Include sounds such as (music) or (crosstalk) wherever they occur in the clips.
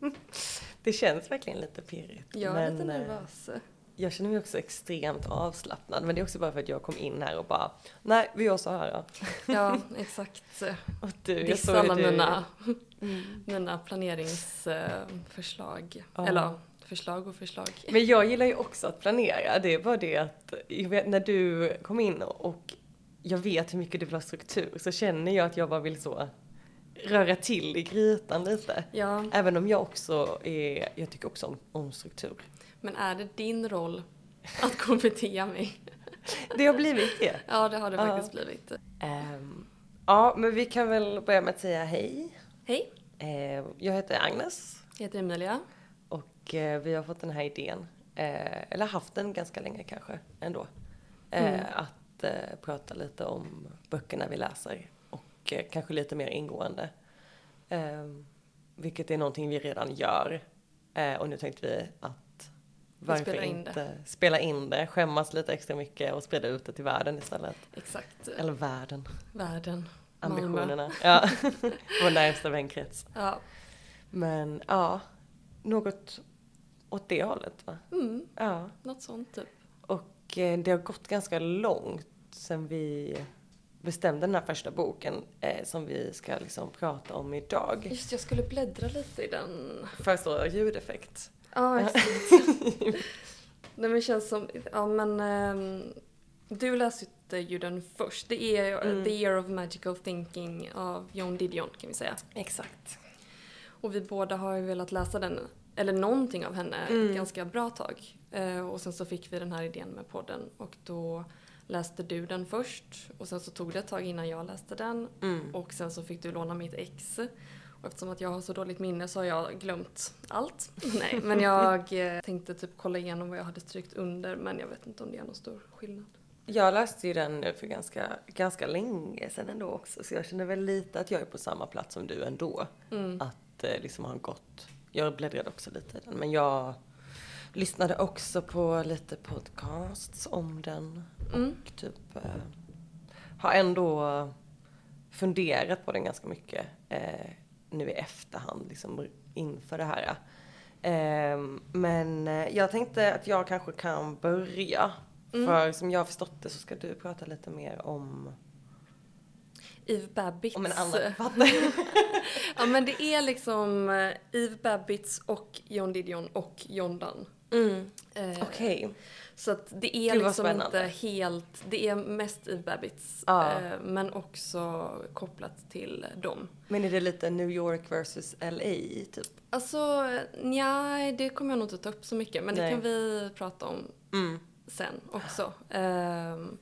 (laughs) Det känns verkligen lite pirrigt. jag är lite eh, nervös. Jag känner mig också extremt avslappnad. Men det är också bara för att jag kom in här och bara, nej vi gör så här då. (laughs) Ja, exakt. (laughs) Och du, jag Dissa såg alla du- mina, Mm. mina planeringsförslag. Ja. Eller förslag och förslag. Men jag gillar ju också att planera. Det är bara det att jag vet, när du kom in och jag vet hur mycket du vill ha struktur så känner jag att jag bara vill så röra till i grytan lite. Ja, Även om jag också är, jag tycker också om, om struktur. men är det din roll att (laughs) kommentera mig? Det har blivit det. (laughs) Ja, det har det Ja. faktiskt blivit. Ehm, ja, men vi kan väl börja med att säga hej. Hej, Ehm, jag heter Agnes jag heter Emilia. och eh, vi har fått den här idén, eh, eller haft den ganska länge kanske ändå, eh, Mm. att prata lite om böckerna vi läser och eh, kanske lite mer ingående. Ehm, vilket är någonting vi redan gör. Eh, och nu tänkte vi att varför spelar in det. inte spela in det, skämmas lite extra mycket och sprida ut det till världen istället. Exakt. Eller världen. Världen. Malmö. ambitionerna. Ja, (laughs) vår närmsta vänkrets. Ja. Men ja, något åt det hållet va? Mm, Ja. något sånt typ. Och eh, det har gått ganska långt sen vi bestämde den här första boken eh, som vi ska liksom prata om idag. Just jag skulle bläddra lite i den. För så ljudeffekt. Ja, exakt. (laughs) Nej men känns som, ja men ehm, du läste ju den först. Det är eh, Mm. The Year of Magical Thinking av Joan Didion kan vi säga. Exakt. Och vi båda har ju velat läsa den, eller någonting av henne, Mm. ganska bra tag. Eh, och sen så fick vi den här idén med podden och då läste du den först och sen så tog det ett tag innan jag läste den Mm. och sen så fick du låna mitt ex. Och eftersom att jag har så dåligt minne så har jag glömt allt. (laughs) Nej, men jag eh, tänkte typ kolla igenom vad jag hade strykt under men jag vet inte om det är någon stor skillnad. Jag läste ju den nu för ganska, ganska länge sedan ändå också så jag känner väl lite att jag är på samma plats som du ändå. Mm. att eh, liksom har gått. Jag bläddrade också lite i den, men jag lyssnade också på lite podcasts om den Mm. och typ eh, har ändå funderat på den ganska mycket eh, nu i efterhand, liksom inför det här. Eh, men jag tänkte att jag kanske kan börja. Mm. För som jag har förstått det så ska du prata lite mer om, Eve Babbitts. om en annan (laughs) (laughs) ja men det är liksom eh, Eve Babbitts och John Didion och John Donne. Mm. Eh, Okej. Så att det är Gud, liksom inte helt, det är mest Eve Babbitts Ja. eh, men också kopplat till dem. Men är det lite New York versus LA typ? Alltså, nej det kommer jag nog inte ta upp så mycket men Nej. det kan vi prata om Mm. sen också. Ehm,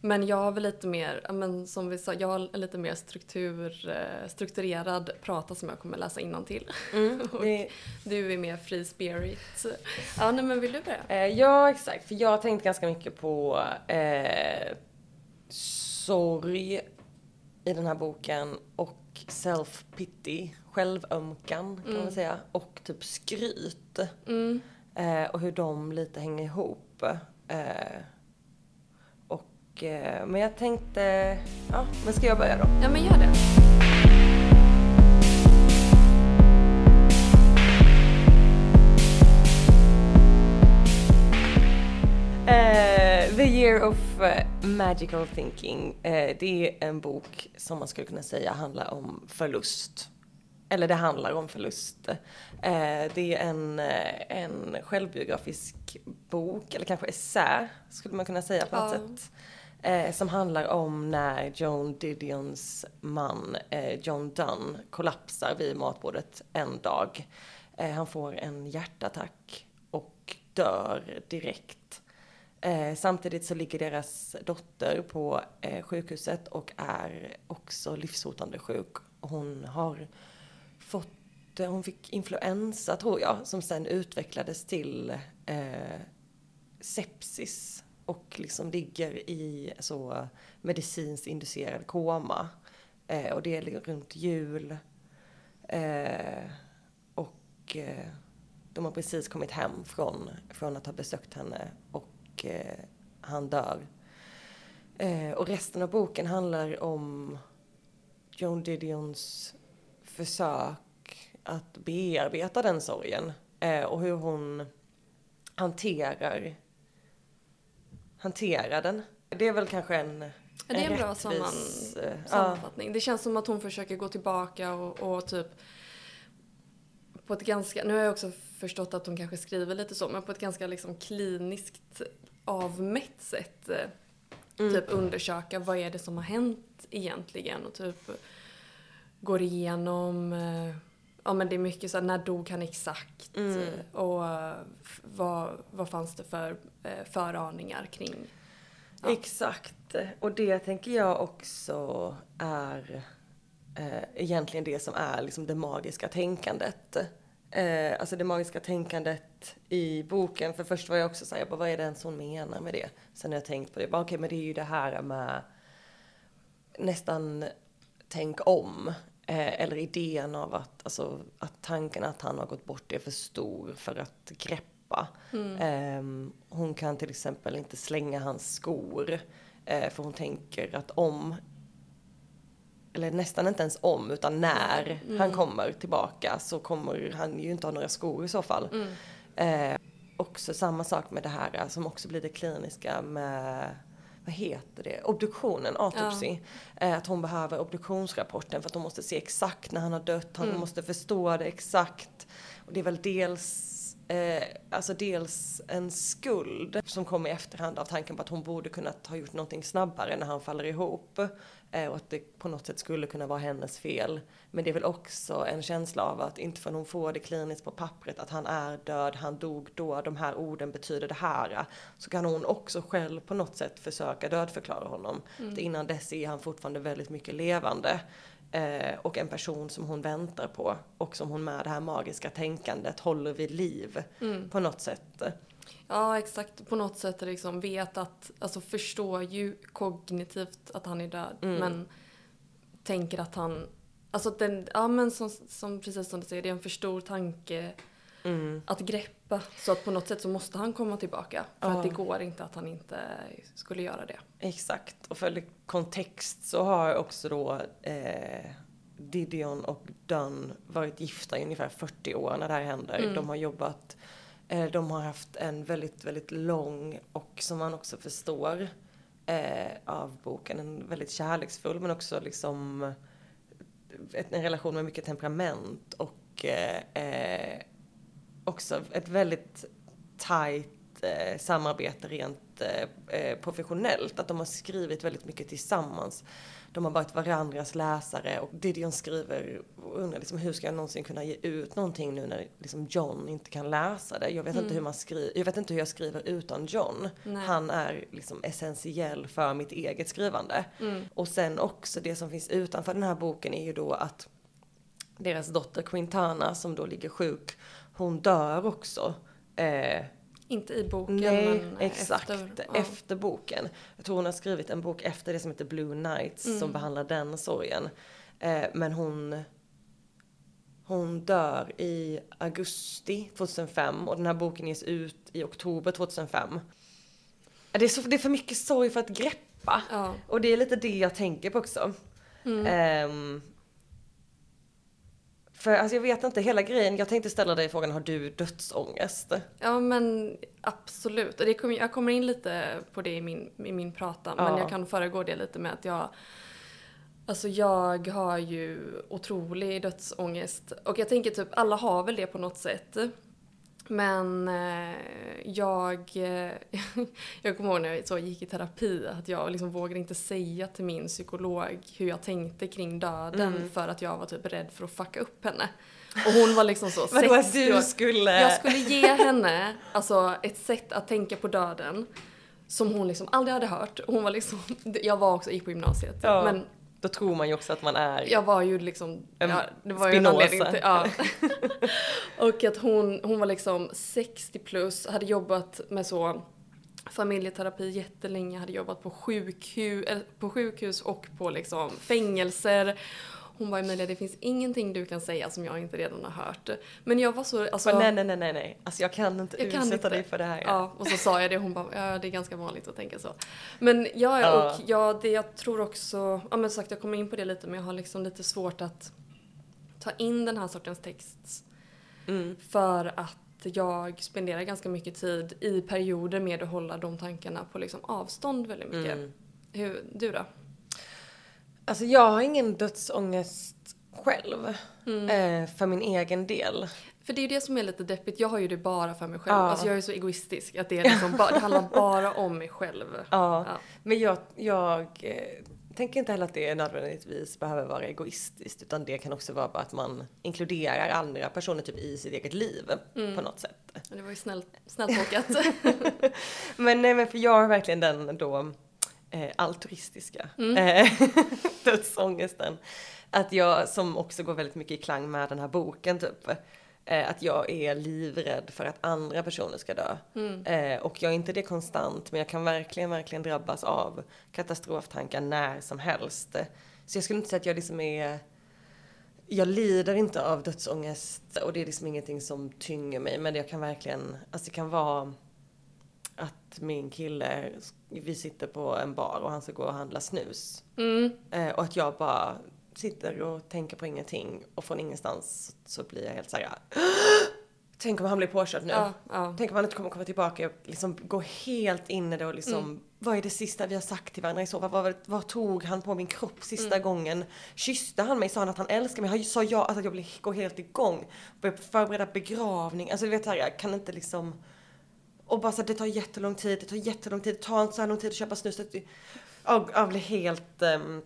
men jag har väl lite mer, men som vi sa, jag har lite mer struktur, eh, strukturerad prata som jag kommer läsa till. Mm. (laughs) Det, Du är mer free spirit. Ja, nej, men vill du börja? eh, ja, exakt. För jag har tänkt ganska mycket på eh, sorg i den här boken och self-pity, självömkan kan Mm. man säga, och typ skryt. Mm. Eh, och hur de lite hänger ihop. Eh, men jag tänkte, ja, men ska jag börja då? Ja, men gör det. Eh, The Year of eh, Magical Thinking. eh, det är en bok som man skulle kunna säga handlar om förlust. Eller det handlar om förlust. Eh, det är en, eh, en självbiografisk bok, eller kanske essä skulle man kunna säga på något sätt. Eh, som handlar om när Joan Didions man eh, John Dunn, kollapsar vid matbordet en dag. Eh, han får en hjärtattack och dör direkt. Eh, samtidigt så ligger deras dotter på eh, sjukhuset och är också livshotande sjuk. Hon har fått, eh, hon fick influensa tror jag, som sen utvecklades till eh, sepsis och liksom ligger i så medicinskt inducerad koma. Eh, och det är runt jul. Eh, och eh, de har precis kommit hem från, från att ha besökt henne och eh, han dör. Eh, och resten av boken handlar om Joan Didions försök att bearbeta den sorgen. Eh, och hur hon hanterar, hanterar den. Det är väl kanske en Ja, det är en bra rättvis, samman, eh, ja. sammanfattning. Det känns som att hon försöker gå tillbaka och, och typ på ett ganska, nu har jag också förstått att hon kanske skriver lite så, men på ett ganska liksom kliniskt avmätt sätt eh, Mm. typ undersöka vad är det som har hänt egentligen och typ går igenom eh, Ja men det är mycket så här, när dog han exakt? Mm. Och vad, vad fanns det för eh, föraningar kring? Ja. Exakt. Och det tänker jag också är eh, egentligen det som är liksom det magiska tänkandet. Eh, alltså det magiska tänkandet i boken. För först var jag också såhär, jag bara, vad är det ens hon menar med det? Sen har jag tänkt på det, bara, okej men det är ju det här med nästan tänk om. Eh, eller idén av att, alltså, att tanken att han har gått bort är för stor för att greppa. Ehm, hon kan till exempel inte slänga hans skor. Eh, för hon tänker att om, eller nästan inte ens om, utan när han kommer tillbaka så kommer han ju inte ha några skor i så fall. Eh, också samma sak med det här eh, som också blir det kliniska med vad heter det? Obduktionen, autopsy. Eh, att hon behöver obduktionsrapporten för att hon måste se exakt när han har dött. Han måste förstå det exakt. Och det är väl dels Eh, alltså dels en skuld som kommer i efterhand av tanken på att hon borde kunnat ha gjort någonting snabbare när han faller ihop. Eh, och att det på något sätt skulle kunna vara hennes fel. Men det är väl också en känsla av att inte förrän hon får det kliniskt på pappret att han är död, han dog då, de här orden betyder det här. Så kan hon också själv på något sätt försöka dödförklara honom. Att innan dess är han fortfarande väldigt mycket levande. Eh, och en person som hon väntar på och som hon med det här magiska tänkandet håller vid liv på något sätt. Ja, exakt. På något sätt liksom vet att, alltså förstår ju kognitivt att han är död, men tänker att han, alltså att den, ja men som, som precis som du säger, det är en för stor tanke att greppa. Så att på något sätt så måste han komma tillbaka. För Ja. att det går inte att han inte skulle göra det. Exakt. Och för kontext så har också då eh, Didion och Dunn varit gifta i ungefär 40 år när det här händer. De har jobbat, Eh, de har haft en väldigt, väldigt lång och som man också förstår eh, av boken, en väldigt kärleksfull men också liksom ett, en relation med mycket temperament och eh, eh också ett väldigt tajt eh, samarbete rent eh, eh, professionellt. Att de har skrivit väldigt mycket tillsammans. De har varit varandras läsare och Didion skriver och undrar liksom, hur ska jag någonsin kunna ge ut någonting nu när liksom John inte kan läsa det. Jag vet inte hur man skriver, jag vet inte hur jag skriver utan John. Nej. Han är liksom essentiell för mitt eget skrivande. Och sen också det som finns utanför den här boken är ju då att deras dotter Quintana som då ligger sjuk, hon dör också. Eh, Inte i boken nej, men exakt. efter. Efter, ja. boken. Jag tror hon har skrivit en bok efter det som heter Blue Nights som behandlar den sorgen. Eh, men hon, hon dör i augusti 2005 och den här boken ges ut i oktober 2005. Det är, så, det är för mycket sorg för att greppa. Ja. Och det är lite det jag tänker på också. Ehm, för alltså jag vet inte, hela grejen, jag tänkte ställa dig frågan, har du dödsångest? Ja men absolut. Det kommer, jag kommer in lite på det i min, i min prata. Men Ja. jag kan föregå det lite med att jag Alltså jag har ju otrolig dödsångest. Och jag tänker typ alla har väl det på något sätt. Men eh, jag, eh, (laughs) jag kommer ihåg när jag så gick i terapi att jag liksom vågade inte säga till min psykolog hur jag tänkte kring döden för att jag var typ rädd för att fucka upp henne. Och hon var liksom så (laughs) Vadå att 60 år- du skulle... jag skulle ge henne alltså, ett sätt att tänka på döden som hon liksom aldrig hade hört. Hon var liksom, jag var också, gick på gymnasiet. Ja. Men Då tror man ju också att man är... jag var ju liksom, En ja, det var ju en anledning till, ja. (laughs) Och att hon, hon var liksom 60 plus, hade jobbat med så familjeterapi jättelänge, hade jobbat på sjukhus, eller på sjukhus och på liksom fängelser. Hon var Emilia, det finns ingenting du kan säga som jag inte redan har hört. Men jag var så, alltså... Bara, nej, nej, nej, nej, nej. Alltså jag kan inte Jag kan utsätta inte. dig för det här. Ja, och så sa jag det och hon bara, ja det är ganska vanligt att tänka så. Men ja, Ja. och ja, det jag tror också, ja men sagt jag kommer in på det lite men jag har liksom lite svårt att ta in den här sortens text Mm. för att jag spenderar ganska mycket tid i perioder med att hålla de tankarna på liksom avstånd väldigt mycket. Mm. Hur, du då? Alltså jag har ingen dödsångest själv. Mm. Eh, för min egen del. För det är ju det som är lite deppigt. Jag har ju det bara för mig själv. Ja. Alltså jag är så egoistisk att det, är liksom bara, det handlar bara om mig själv. (laughs) Ja. Ja. Men jag, jag eh, tänker inte heller att det nödvändigtvis behöver vara egoistiskt. Utan det kan också vara bara att man inkluderar andra personer typ i sitt eget liv på något sätt. Det var ju snällt, snällt tolkat. (laughs) Men nej men för jag har verkligen den då eh, altruistiska eh, (laughs) dödsångesten. Att jag, som också går väldigt mycket i klang med den här boken typ. Eh, att jag är livrädd för att andra personer ska dö. Eh, och jag är inte det konstant, men jag kan verkligen, verkligen drabbas av katastroftankar när som helst. Så jag skulle inte säga att jag liksom är jag lider inte av dödsångest och det är liksom ingenting som tynger mig. Men jag kan verkligen, alltså det kan vara att min kille, vi sitter på en bar och han ska gå och handla snus. Mm. Eh, och att jag bara sitter och tänker på ingenting och från ingenstans så blir jag helt såhär Tänk om han blir påkörd nu. Ja, ja. Tänk om han inte kommer komma tillbaka. Jag liksom går helt in i det och liksom, Mm. vad är det sista vi har sagt till varandra i så fall? Vad, vad tog han på min kropp sista Mm. gången? Kysste han mig? Sa han att han älskar mig? Sa jag alltså att jag blir, går helt igång? Börjar förbereda begravning? Alltså du vet såhär, jag kan inte liksom och bara så att det tar jättelång tid, det tar jättelång tid, det tar inte så här lång tid att köpa snus. Och jag blir helt, um,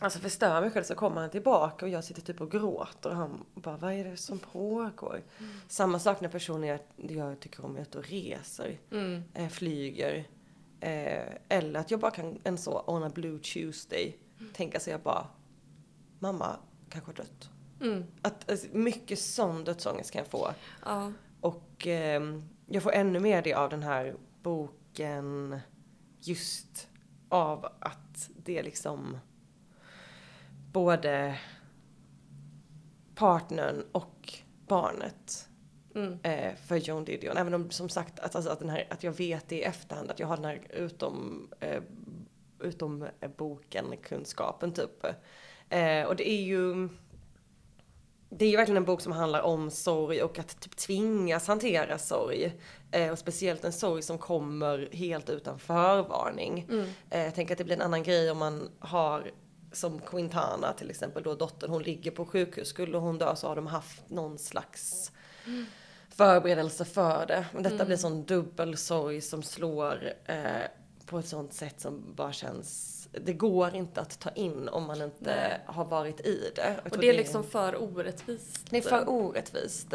alltså förstör mig själv så kommer han tillbaka och jag sitter typ och gråter och han bara, vad är det som pågår? Samma sak när personer jag, jag tycker om är ute och reser, Mm. eh, flyger. Eh, eller att jag bara kan en så, on a blue Tuesday, tänka sig jag bara, mamma kanske har dött. Mm. Att, alltså, mycket sån dödsångest kan jag få. Ja. Och ehm, jag får ännu mer det av den här boken just av att det liksom både partnern och barnet Mm. eh, för Joan Didion. Även om som sagt att, alltså, att, den här, att jag vet det i efterhand, att jag har den här utom, eh, utom boken kunskapen typ. Eh, och det är ju det är ju verkligen en bok som handlar om sorg och att typ tvingas hantera sorg. Eh, och speciellt en sorg som kommer helt utan förvarning. Eh, jag tänker att det blir en annan grej om man har som Quintana till exempel då dottern, hon ligger på sjukhus. Skulle hon dö så har de haft någon slags förberedelse för det. Men detta blir sån dubbel sorg som slår eh, på ett sånt sätt som bara känns det går inte att ta in om man inte Nej. har varit i det. Och det är liksom för orättvist. det är för orättvist.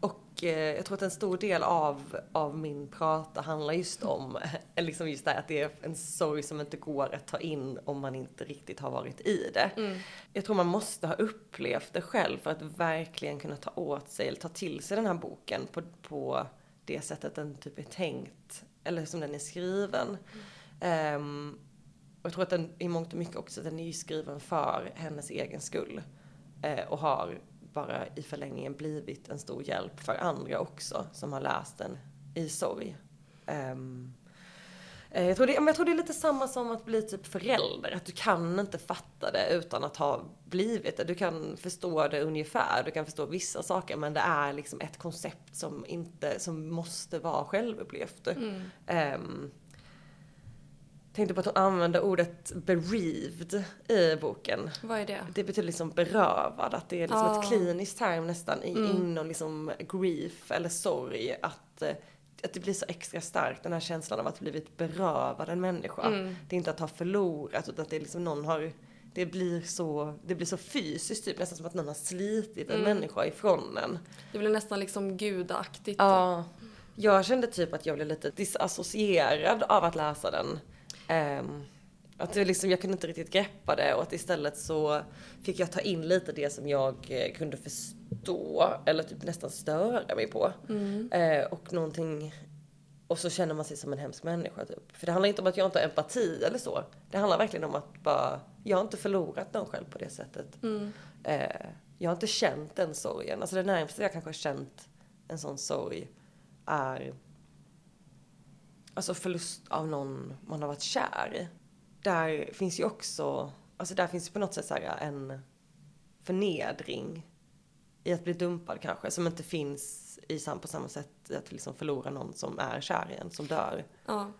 Och eh, jag tror att en stor del av, av min prata handlar just om eh, liksom just det här att det är en sorg som inte går att ta in om man inte riktigt har varit i det. Mm. Jag tror man måste ha upplevt det själv för att verkligen kunna ta åt sig eller ta till sig den här boken på, på det sättet den typ är tänkt. Eller som den är skriven. Ehm, och jag tror att den i mångt och mycket också den är ju skriven för hennes egen skull. Eh, och har bara i förlängningen blivit en stor hjälp för andra också som har läst den i sorg. Eh, jag, tror det, jag tror det är lite samma som att bli typ förälder. Att du kan inte fatta det utan att ha blivit det. Du kan förstå det ungefär, du kan förstå vissa saker men det är liksom ett koncept som, inte, som måste vara självupplevt. Mm. Ehm, tänkte på att hon använde ordet bereaved i boken. Vad är det? Det betyder liksom berövad, att det är liksom Ah. ett kliniskt term nästan i, Mm. inom liksom grief eller sorg. Att, eh, att det blir så extra starkt, den här känslan av att blivit berövad en människa. Mm. Det är inte att ha förlorat, utan att det är liksom någon har det blir, så, det blir så fysiskt, typ nästan som att någon har slitit en Mm. människa ifrån en. Det blir nästan liksom gudaktigt. Ja. Jag kände typ att jag blev lite disassocierad av att läsa den. Ehm, att det liksom, jag kunde inte riktigt greppa det och att istället så fick jag ta in lite det som jag eh, kunde förstå eller typ nästan störa mig på. Mm. Eh, och någonting och så känner man sig som en hemsk människa typ. För det handlar inte om att jag inte har empati eller så. Det handlar verkligen om att bara, jag har inte förlorat någon själv på det sättet. Mm. Eh, jag har inte känt den sorgen. Alltså det närmaste jag kanske har känt en sån sorg är alltså förlust av någon man har varit kär i. Där finns ju också, alltså där finns ju på något sätt så här äh, en förnedring i att bli dumpad kanske, som inte finns i sam på samma sätt att liksom förlora någon som är kär i en, som dör. Ja.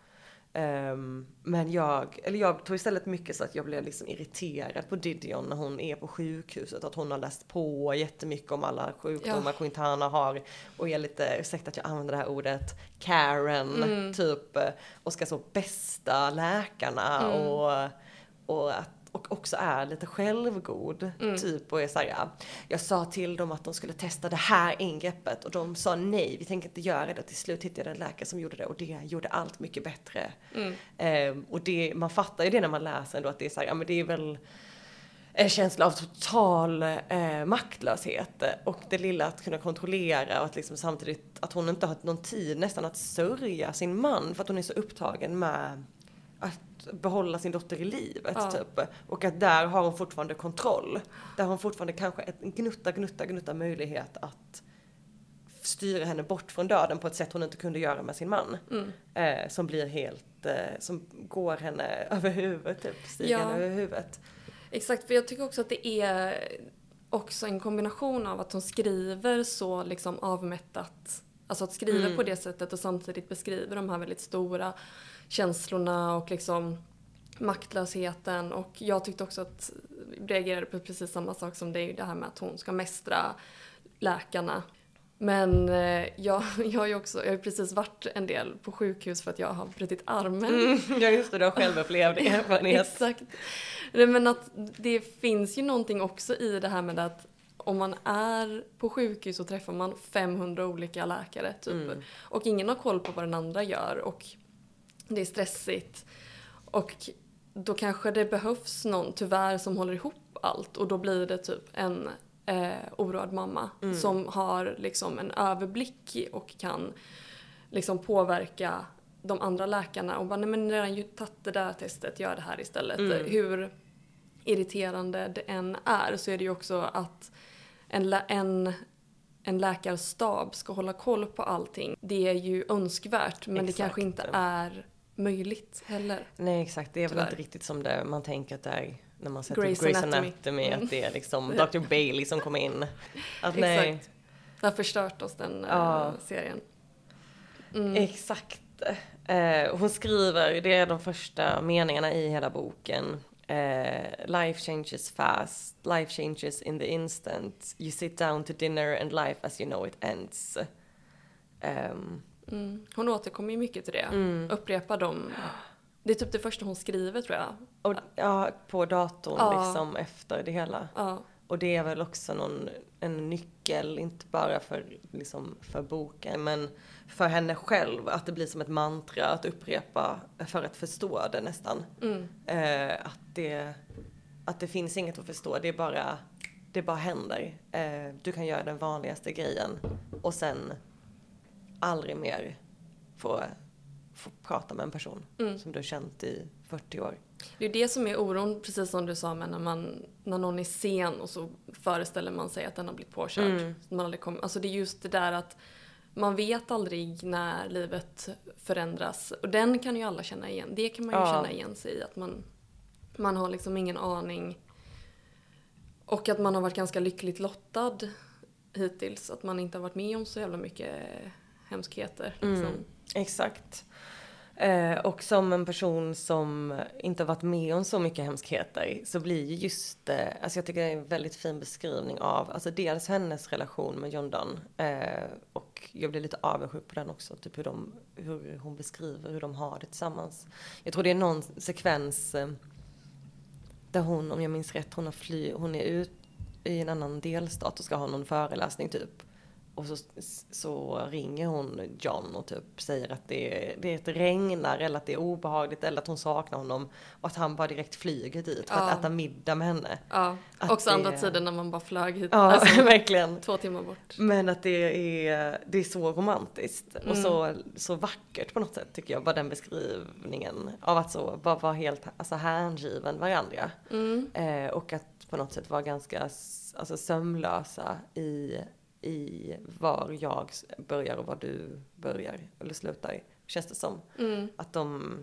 Ehm, men jag, eller jag tog istället mycket så att jag blev liksom irriterad på Didion när hon är på sjukhuset. Att hon har läst på jättemycket om alla sjukdomar Ja. Quintana har. Och är lite, ursäkta att jag använder det här ordet, Karen Mm. typ. Och ska så bästa läkarna Mm. och, och att och också är lite självgod, Mm. typ och är såhär, ja, jag sa till dem att de skulle testa det här ingreppet och de sa nej, vi tänker inte göra det. Till slut hittade jag en läkare som gjorde det och det gjorde allt mycket bättre. Mm. Eh, och det, man fattar ju det när man läser ändå att det är så här, ja men det är väl en känsla av total eh, maktlöshet och det lilla att kunna kontrollera och att liksom samtidigt att hon inte har någon tid nästan att sörja sin man för att hon är så upptagen med behålla sin dotter i livet Ja. typ. Och att där har hon fortfarande kontroll. Där har hon fortfarande kanske en gnutta, gnutta, gnutta möjlighet att styra henne bort från döden på ett sätt hon inte kunde göra med sin man. Mm. Eh, som blir helt, eh, som går henne (laughs) över huvudet typ, stiger Ja. henne över huvudet. Exakt, för jag tycker också att det är också en kombination av att hon skriver så liksom avmättat. Alltså att skriva Mm. på det sättet och samtidigt beskriver de här väldigt stora känslorna och liksom maktlösheten. Och jag tyckte också att, reagerade på precis samma sak som dig, det här med att hon ska mästra läkarna. Men eh, jag, (laughs) jag har ju också, jag har precis varit en del på sjukhus för att jag har brutit armen. Mm, ja just det, du har själv (laughs) upplevd erfarenhet. Exakt. Men att det finns ju någonting också i det här med att om man är på sjukhus så träffar man 500 olika läkare typ. Mm. Och ingen har koll på vad den andra gör och det är stressigt. Och då kanske det behövs någon tyvärr som håller ihop allt och då blir det typ en eh, oroad mamma Mm. som har liksom en överblick och kan liksom påverka de andra läkarna och bara nej men redan ju tagit det där testet, gör det här istället. Mm. Hur irriterande det än är så är det ju också att en, en, en läkarstab ska hålla koll på allting. Det är ju önskvärt men det Exakt. kanske inte är möjligt heller. Nej exakt, det är väl Tyvärr. inte riktigt som det man tänker att det är när man sätter Grey's Grey's Anatomy. Anatomy, Mm. att det är liksom (laughs) Dr. Bailey som kommer in. Att nej, Exakt. Det har förstört oss den eh, Ja. serien. Mm. Exakt. Eh, hon skriver, det är de första meningarna i hela boken. Eh, life changes fast, life changes in the instant. You sit down to dinner and life as you know it ends. Ehm, Mm. Hon återkommer ju mycket till det. mm. Upprepar dem. Det är typ det första hon skriver tror jag. Och, ja, på datorn Ja. liksom efter det hela. Ja. Och det är väl också någon, en nyckel, inte bara för, liksom, för boken, men för henne själv. Att det blir som ett mantra att upprepa för att förstå det nästan. Mm. Eh, att, det, att det finns inget att förstå, det är bara, det bara händer. Eh, du kan göra den vanligaste grejen och sen aldrig mer få, få prata med en person Mm. som du har känt i 40 år. Det är det som är oron, precis som du sa, med när, man, när någon är sen och så föreställer man sig att den har blivit påkörd. Mm. Man aldrig kommer, alltså det är just det där att man vet aldrig när livet förändras. Och den kan ju alla känna igen. Det kan man ju Ja. känna igen sig i. Att man, man har liksom ingen aning. Och att man har varit ganska lyckligt lottad hittills. Att man inte har varit med om så jävla mycket hemskheter. Liksom. Mm. Exakt. Eh, och som en person som inte har varit med om så mycket hemskheter så blir ju just, eh, alltså jag tycker det är en väldigt fin beskrivning av, alltså dels hennes relation med John Donne eh, och jag blir lite avundsjuk på den också, typ hur, de, hur hon beskriver hur de har det tillsammans. Jag tror det är någon sekvens eh, där hon, om jag minns rätt, hon, har fly, hon är ut i en annan delstat och ska ha någon föreläsning typ. Och så, så ringer hon John och typ säger att det, det är ett regnar eller att det är obehagligt eller att hon saknar honom. Och att han bara direkt flyger dit för Ja. att äta middag med henne. Ja, Att också andra det- tiden när man bara flög hit. Ja, Alltså, (laughs) verkligen. två timmar bort. Men att det är, det är så romantiskt och Mm. så, så vackert på något sätt tycker jag. Bara den beskrivningen av att så, bara vara helt alltså, hängiven varandra. Mm. Eh, och att på något sätt vara ganska alltså, sömlösa i, i var jag börjar och var du börjar eller slutar. Känns det som. Mm. Att de,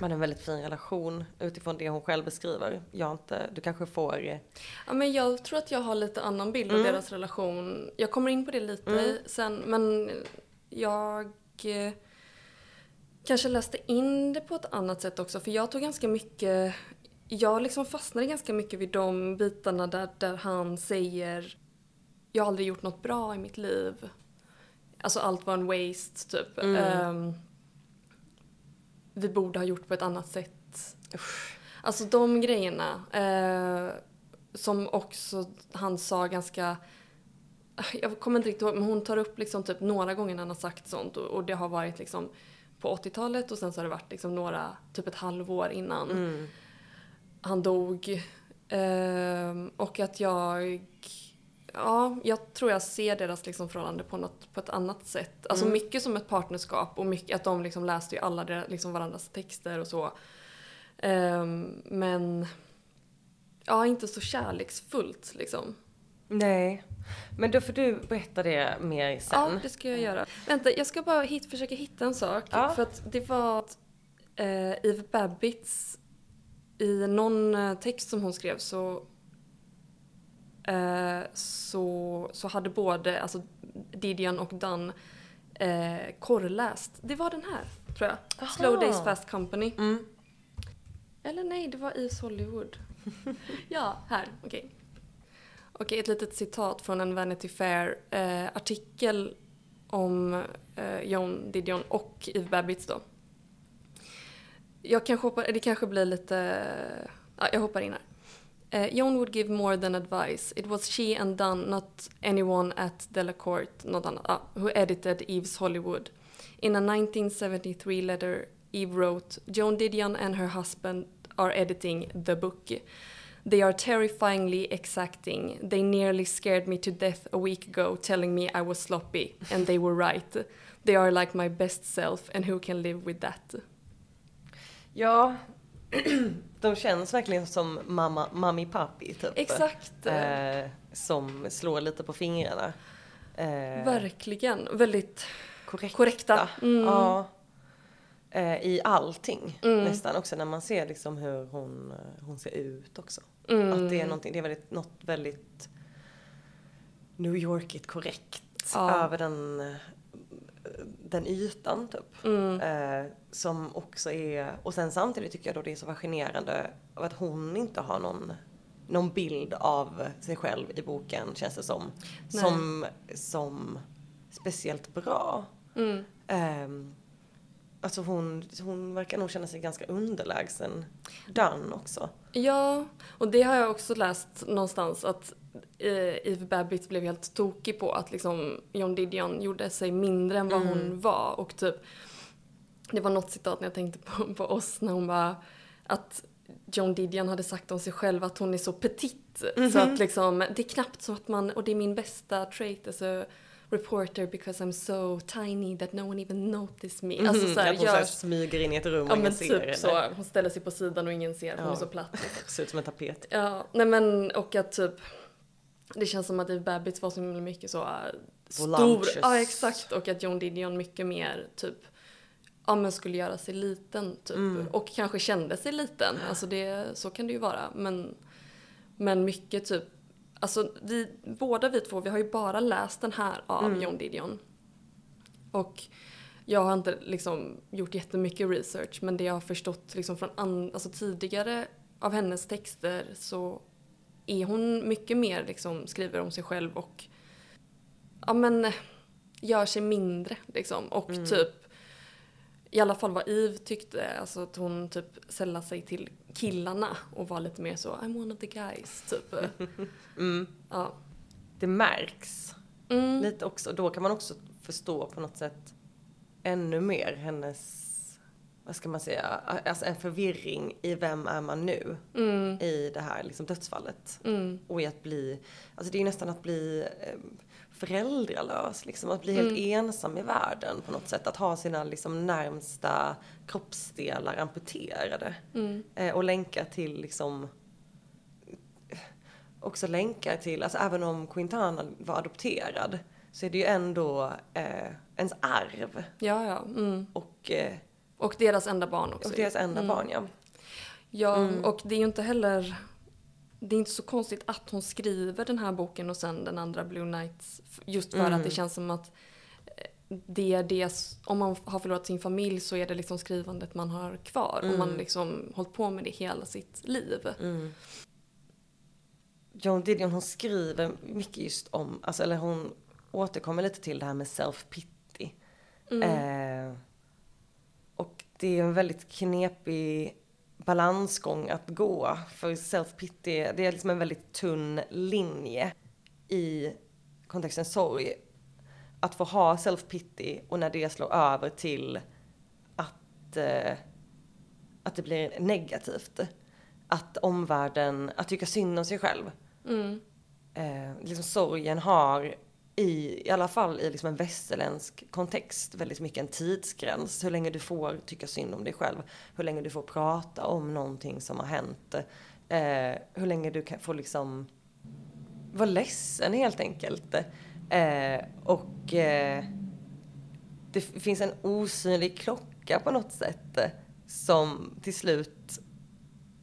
man har en väldigt fin relation utifrån det hon själv beskriver. Jag inte, du kanske får... Ja, men jag tror att jag har lite annan bild av Mm. deras relation. Jag kommer in på det lite Mm. sen, men jag eh, kanske läste in det på ett annat sätt också, för jag tog ganska mycket jag liksom fastnade ganska mycket vid de bitarna där, där han säger jag har aldrig gjort något bra i mitt liv. Alltså allt var en waste, typ. Mm. Ehm, vi borde ha gjort på ett annat sätt. Alltså de grejerna. Eh, som också han sa ganska... Jag kommer inte riktigt ihåg, men hon tar upp liksom typ några gånger när han har sagt sånt. Och, och det har varit liksom på 80-talet och sen så har det varit liksom några, typ ett halvår innan Mm. han dog. Ehm, och att jag... Ja, jag tror jag ser deras liksom förhållande på, något, på ett annat sätt. Alltså Mm. mycket som ett partnerskap och mycket att de liksom läste ju alla deras, liksom varandras texter och så. Ehm, men... Ja, inte så kärleksfullt liksom. Nej. Men då får du berätta det mer sen. Ja, det ska jag göra. Vänta, jag ska bara hit, försöka hitta en sak. Ja. För att det var att eh, Eve Babbitts, i någon eh, text som hon skrev så, så, så hade både alltså, Didion och Dan eh, korrläst. Det var den här, tror jag. Aha. Slow Days Fast Company. Mm. Eller nej, det var Eves Hollywood. (laughs) ja, här. Okej. Okej, ett litet citat från en Vanity Fair-artikel om eh, John Didion och Eve Babbitts då. Jag kanske hoppar, det kanske blir lite... Ja, jag hoppar in här. John would give more than advice. It was she and Dunn, not anyone at Delacourt, något annat, ah, who edited Eve's Hollywood. In a 1973 letter, Eve wrote, Joan Didion and her husband are editing the book. They are terrifyingly exacting. They nearly scared me to death a week ago, telling me I was sloppy, and they were right. They are like my best self, and who can live with that? Ja, (clears throat) de känns verkligen som mamma, mami papi typ. Exakt. Eh, som slår lite på fingrarna. Eh, Verkligen. Väldigt korrekta. korrekta. Mm. Ja. Eh, I allting Mm. nästan också när man ser liksom hur hon, eh, hon ser ut också. Mm. Att det är någonting, det är väldigt, något väldigt New Yorkigt korrekt Ja. över den, eh, den ytan typ. Mm. Eh, som också är, och sen samtidigt tycker jag då det är så fascinerande av att hon inte har någon, någon bild av sig själv i boken känns det som. Nej. Som, som speciellt bra. Mm. Ehm, alltså hon, hon verkar nog känna sig ganska underlägsen Dunn också. Ja, och det har jag också läst någonstans att eh, Eve Babbitt blev helt tokig på att liksom John Didion gjorde sig mindre än vad Mm. hon var och typ det var något citat när jag tänkte på, (laughs) på oss när hon bara att John Didion hade sagt om sig själv att hon är så petit så att liksom det är knappt som att man och det är min bästa trait as a reporter because I'm so tiny that no one even notice me. Alltså så här, att hon så gör, smyger in i ett rum och ja ingen men ser typ så. Hon ställer sig på sidan och ingen ser, hon Ja. är så platt. (laughs) Ser ut som en tapet. Ja, nej men och att typ det känns som att Eve Babbitts var så himla mycket så äh, stor. Ja exakt och att John Didion mycket mer typ ja men skulle göra sig liten typ Mm. och kanske kände sig liten. Alltså det, så kan det ju vara men men mycket typ Alltså vi, båda vi två, vi har ju bara läst den här av Mm. John Didion. Och jag har inte liksom gjort jättemycket research men det jag har förstått liksom från an, alltså tidigare av hennes texter så är hon mycket mer liksom skriver om sig själv och ja men gör sig mindre liksom och Mm. typ i alla fall vad Eve tyckte, alltså att hon typ sällar sig till killarna och var lite mer så I'm one of the guys typ. (laughs) Mm. Ja. Det märks Mm. lite också. Då kan man också förstå på något sätt ännu mer hennes, vad ska man säga, alltså en förvirring i vem är man nu Mm. i det här liksom dödsfallet. Mm. Och i att bli, alltså det är ju nästan att bli eh, föräldralös, liksom att bli helt Mm. ensam i världen på något sätt. Att ha sina liksom närmsta kroppsdelar amputerade. Mm. Eh, och länka till liksom också länkar till, alltså även om Quintana var adopterad så är det ju ändå eh, ens arv Ja, ja. Mm. och, eh, Och deras enda barn också. Och deras enda barn, ja. Ja, och det är ju inte heller... Det är inte så konstigt att hon skriver den här boken och sen den andra Blue Nights. Just för att det känns som att eh, det är det, om man har förlorat sin familj så är det liksom skrivandet man har kvar. Och man liksom hållit på med det hela sitt liv. Joan Didion hon skriver mycket just om, alltså, eller hon återkommer lite till det här med self-pity. Eh, och det är en väldigt knepig balansgång att gå. För self-pity, det är liksom en väldigt tunn linje i kontexten sorg. Att få ha self-pity och när det slår över till att, eh, att det blir negativt. Att omvärlden, att tycka synd om sig själv. Eh, liksom sorgen har i, i alla fall i liksom en västerländsk kontext väldigt mycket en tidsgräns. Hur länge du får tycka synd om dig själv. Hur länge du får prata om någonting som har hänt. Eh, hur länge du kan, får liksom vara ledsen helt enkelt. Eh, och eh, det finns en osynlig klocka på något sätt eh, som till slut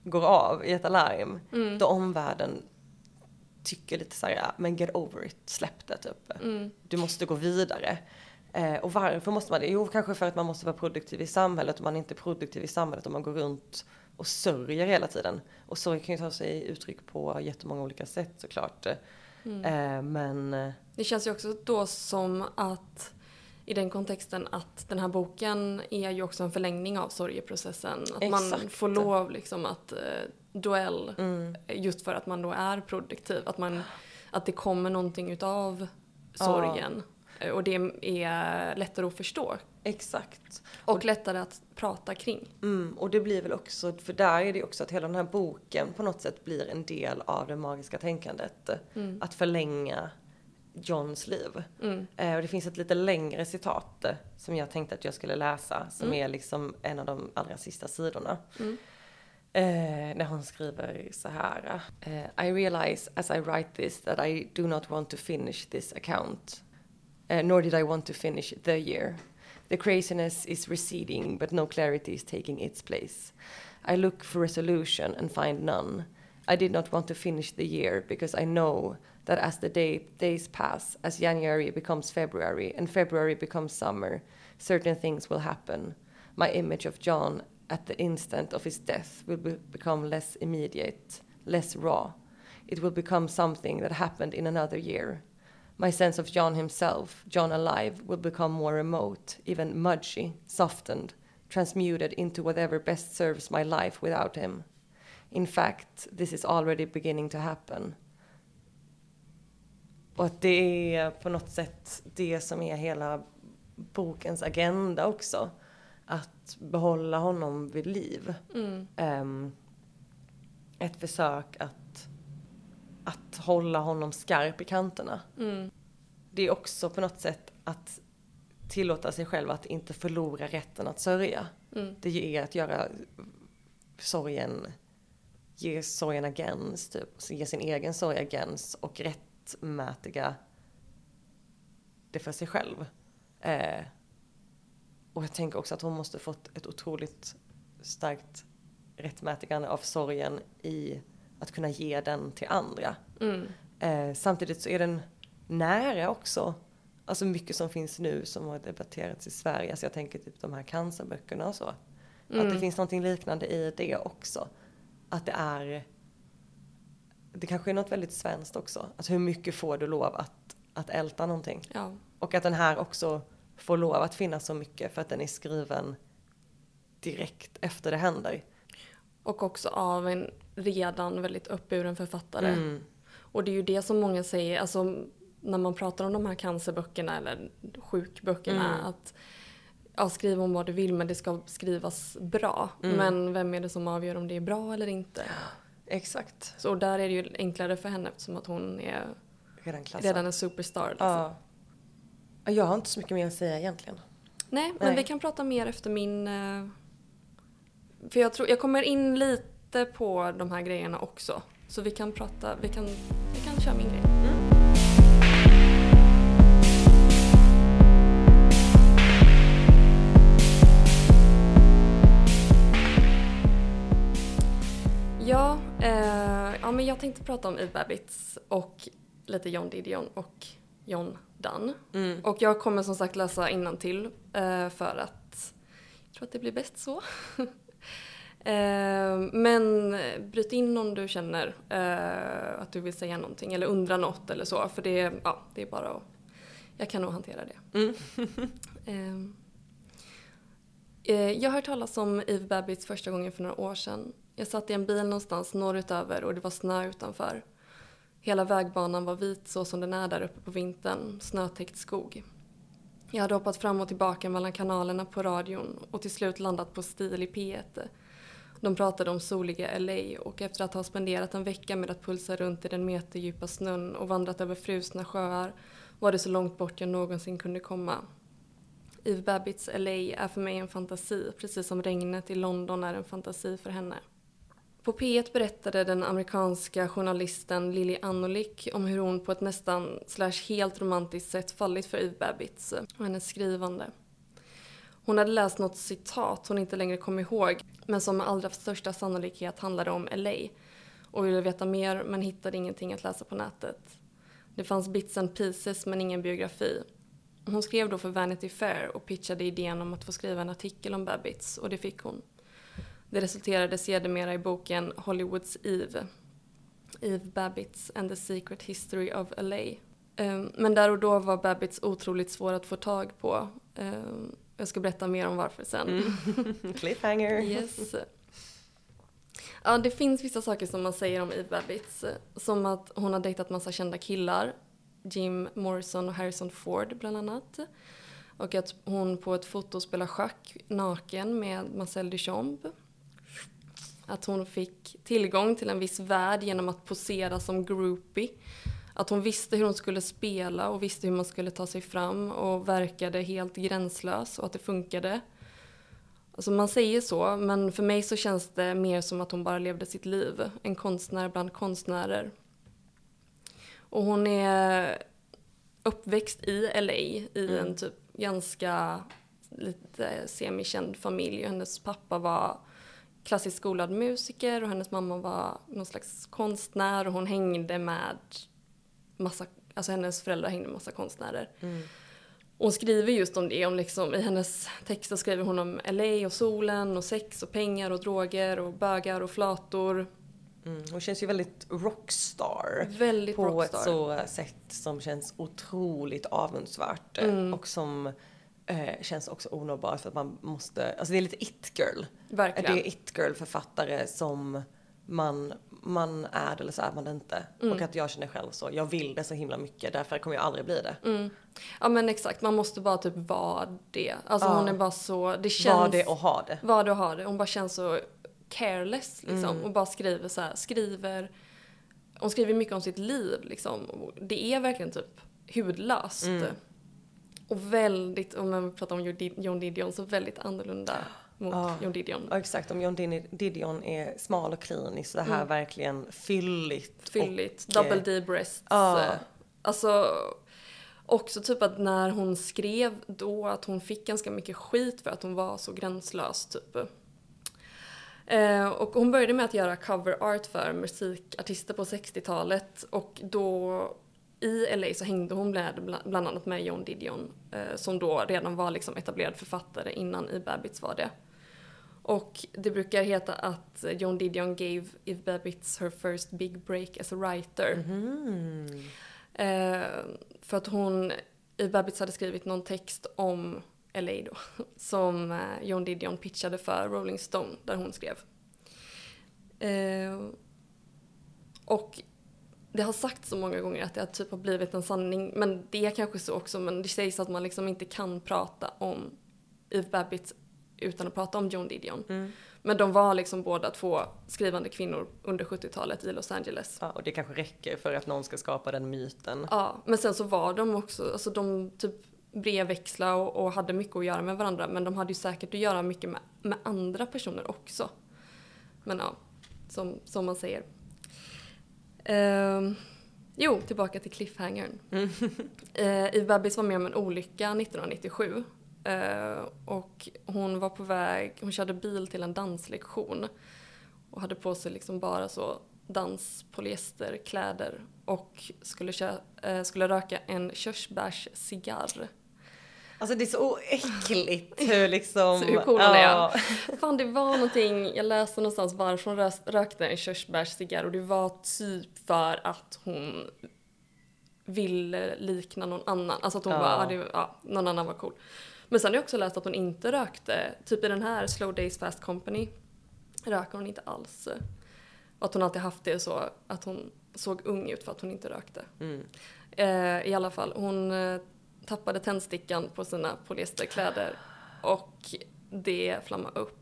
går av i ett alarm. Då omvärlden tycker lite så här, "Ja, men get over it, släpp det typ. Du måste gå vidare. Eh, och varför måste man det? Jo, kanske för att man måste vara produktiv i samhället och man är inte produktiv i samhället om man går runt och sörjer hela tiden. Och sorg kan ju ta sig uttryck på jättemånga olika sätt såklart. Eh, men eh, Det känns ju också då som att i den kontexten att den här boken är ju också en förlängning av sorgeprocessen. Att man Exakt. får lov liksom att eh, duell Mm. just för att man då är produktiv. Att, man, att det kommer någonting utav sorgen. Eh, Och det är lättare att förstå. exakt. Och lättare att prata kring. Mm, och det blir väl också, för där är det också att hela den här boken på något sätt blir en del av det magiska tänkandet. Att förlänga Johns liv. Eh, och det finns ett lite längre citat som jag tänkte att jag skulle läsa, som är liksom en av de allra sista sidorna. Eh, när hon skriver så här. eh, I realize as I write this that I do not want to finish this account. Uh, nor did I want to finish the year. The craziness is receding, but no clarity is taking its place. I look for resolution and find none. I did not want to finish the year because I know that as the day, days pass, as January becomes February and February becomes summer, certain things will happen. My image of John at the instant of his death will be, become less immediate, less raw. It will become something that happened in another year. My sense of John himself, John alive, will become more remote, even mudgy, softened, transmuted into whatever best serves my life without him. In fact, this is already beginning to happen. Och att det är på något sätt det som är hela bokens agenda också. Att behålla honom vid liv. Ehm, ett försök att, att hålla honom skarp i kanterna. Det är också på något sätt att tillåta sig själv att inte förlora rätten att sörja. Det är att göra sorgen, ge sorgen agens typ. Så Ge sin egen sorg agens och rättmätiga det för sig själv. Eh, och jag tänker också att hon måste fått ett otroligt starkt rättmätigande av sorgen i att kunna ge den till andra. Eh, samtidigt så är den nära också. Alltså mycket som finns nu som har debatterats i Sverige. Alltså jag tänker typ de här cancerböckerna och så. Att det finns någonting liknande i det också. Att det är det kanske är något väldigt svenskt också. Alltså hur mycket får du lov att, att älta någonting? Ja. Och att den här också får lov att finnas så mycket för att den är skriven direkt efter det händer. Och också av en redan väldigt uppburen författare. Mm. Och det är ju det som många säger, alltså när man pratar om de här cancerböckerna eller sjukböckerna, Mm. att ja, skriv om vad du vill men det ska skrivas bra. Mm. Men vem är det som avgör om det är bra eller inte? Exakt. Så där är det ju enklare för henne eftersom att hon är Redan redan en superstar. Liksom. Ja. Jag har inte så mycket mer att säga egentligen. Nej, Nej. men vi kan prata mer efter min... Eh, för jag tror, jag kommer in lite på de här grejerna också. Så vi kan prata, vi kan, vi kan köra min grej. Mm. Ja, eh, ja men jag tänkte prata om Eve Babbitts och lite John Didion och John Dunn. Mm. Och jag kommer som sagt läsa innantill uh, för att jag tror att det blir bäst så. uh, (laughs) men bryt in om du känner uh, att du vill säga någonting eller undra något eller så. För det, ja, det är bara att jag kan nog hantera det. Mm. (laughs) Eh, jag har hört talas om Eve Babbitts första gången för några år sedan. Jag satt i en bil någonstans norrutöver och det var snö utanför. Hela vägbanan var vit så som den är där uppe på vintern, snötäckt skog. Jag hade hoppat fram och tillbaka mellan kanalerna på radion och till slut landat på Stil i P1. De pratade om soliga LA och efter att ha spenderat en vecka med att pulsa runt i den meterdjupa snön och vandrat över frusna sjöar var det så långt bort jag någonsin kunde komma. Eve Babbitts LA är för mig en fantasi, precis som regnet i London är en fantasi för henne. På P1 berättade den amerikanska journalisten Lily Anolik om hur hon på ett nästan slash helt romantiskt sätt fallit för Eve Babbitts och hennes skrivande. Hon hade läst något citat hon inte längre kom ihåg, men som med allra största sannolikhet handlade om LA och ville veta mer men hittade ingenting att läsa på nätet. Det fanns bits and pieces men ingen biografi. Hon skrev då för Vanity Fair och pitchade idén om att få skriva en artikel om Babbitts och det fick hon. Det resulterade sedermera i boken Hollywoods Eve. Eve Babbitts and the Secret History of LA. Ehm, men där och då var Babbitts otroligt svår att få tag på. Ehm, jag ska berätta mer om varför sen. Mm. (laughs) Cliffhanger. Yes. Ja, det finns vissa saker som man säger om Eve Babbitts. Som att hon har dejtat massa kända killar. Jim Morrison och Harrison Ford bland annat. Och att hon på ett foto spelar schack naken med Marcel Duchamp. Att hon fick tillgång till en viss värld genom att posera som groupie. Att hon visste hur hon skulle spela och visste hur man skulle ta sig fram och verkade helt gränslös och att det funkade. Alltså man säger så, men för mig så känns det mer som att hon bara levde sitt liv. En konstnär bland konstnärer. Och hon är uppväxt i LA i Mm. en typ ganska lite semikänd familj. Hennes pappa var klassiskt skolad musiker och hennes mamma var någon slags konstnär och hon hängde med massa, alltså hennes föräldrar hängde med massa konstnärer. Mm. Hon skriver just om det, om liksom, i hennes texter skriver hon om LA och solen och sex och pengar och droger och bögar och flator. Mm. Hon känns ju väldigt rockstar. Väldigt på rockstar. ett så sätt som känns otroligt avundsvärt. Mm. Och som eh, känns också onåbart för att man måste, alltså det är lite it-girl. Verkligen. Det är it-girl författare som man, man är det eller så är man det inte. Mm. Och att jag känner själv så, jag vill det så himla mycket, därför kommer jag aldrig bli det. Mm. Ja men exakt, man måste bara typ vara det. Alltså Ja. hon är bara så, det känns... Var det och ha det. Var det och ha det. Hon bara känns så careless liksom. Mm. Och bara skriver så här, skriver... Hon skriver mycket om sitt liv liksom. Det är verkligen typ hudlöst. Mm. Och väldigt, om man pratar om John Didion, så väldigt annorlunda mot Ja. John Didion. Ja, exakt, om John Didion är smal och klinisk, så det här Mm. verkligen fylligt. Fylligt, och, double D breasts. ja. Alltså, också typ att när hon skrev då att hon fick ganska mycket skit för att hon var så gränslös typ. Eh, och hon började med att göra cover art för musikartister på 60-talet och då i LA så hängde hon med, bla- bland annat med John Didion eh, som då redan var liksom etablerad författare innan E. Babbitts var det. Och det brukar heta att John Didion gave Eve Babbitts her first big break as a writer. Eh, för att hon, Eve Babbitts hade skrivit någon text om LA då, (laughs) som eh, John Didion pitchade för Rolling Stone, där hon skrev. Och det har sagts så många gånger att det har typ har blivit en sanning, men det är kanske så också, men det sägs att man liksom inte kan prata om Eve Babbitts utan att prata om John Didion. Mm. Men de var liksom båda två skrivande kvinnor under 70-talet i Los Angeles. Ja, och det kanske räcker för att någon ska skapa den myten. Ja, men sen så var de också, alltså de typ brevväxla och, och hade mycket att göra med varandra men de hade ju säkert att göra mycket med, med andra personer också. Men ja, som, som man säger. Ehm, jo, tillbaka till cliffhangern. Mm. (laughs) Eve Babbis var med om en olycka 1997. Eh, och hon var på väg, hon körde bil till en danslektion och hade på sig liksom bara så Dans polyesterkläder och skulle, kö- eh, skulle röka en körsbärscigarr. Alltså det är så äckligt (laughs) hur liksom... Hur cool hon är. ja. (laughs) Fan det var någonting, jag läste någonstans varför hon rökte en körsbärscigarr och det var typ för att hon ville likna någon annan. Alltså att hon Ja. bara, ja, det, ja, någon annan var cool. Men sen har jag också läst att hon inte rökte, typ i den här Slow Days Fast Company röker hon inte alls. Och att hon alltid haft det så att hon såg ung ut för att hon inte rökte. Mm. Eh, I alla fall, hon eh, tappade tändstickan på sina polyesterkläder och det flammade upp.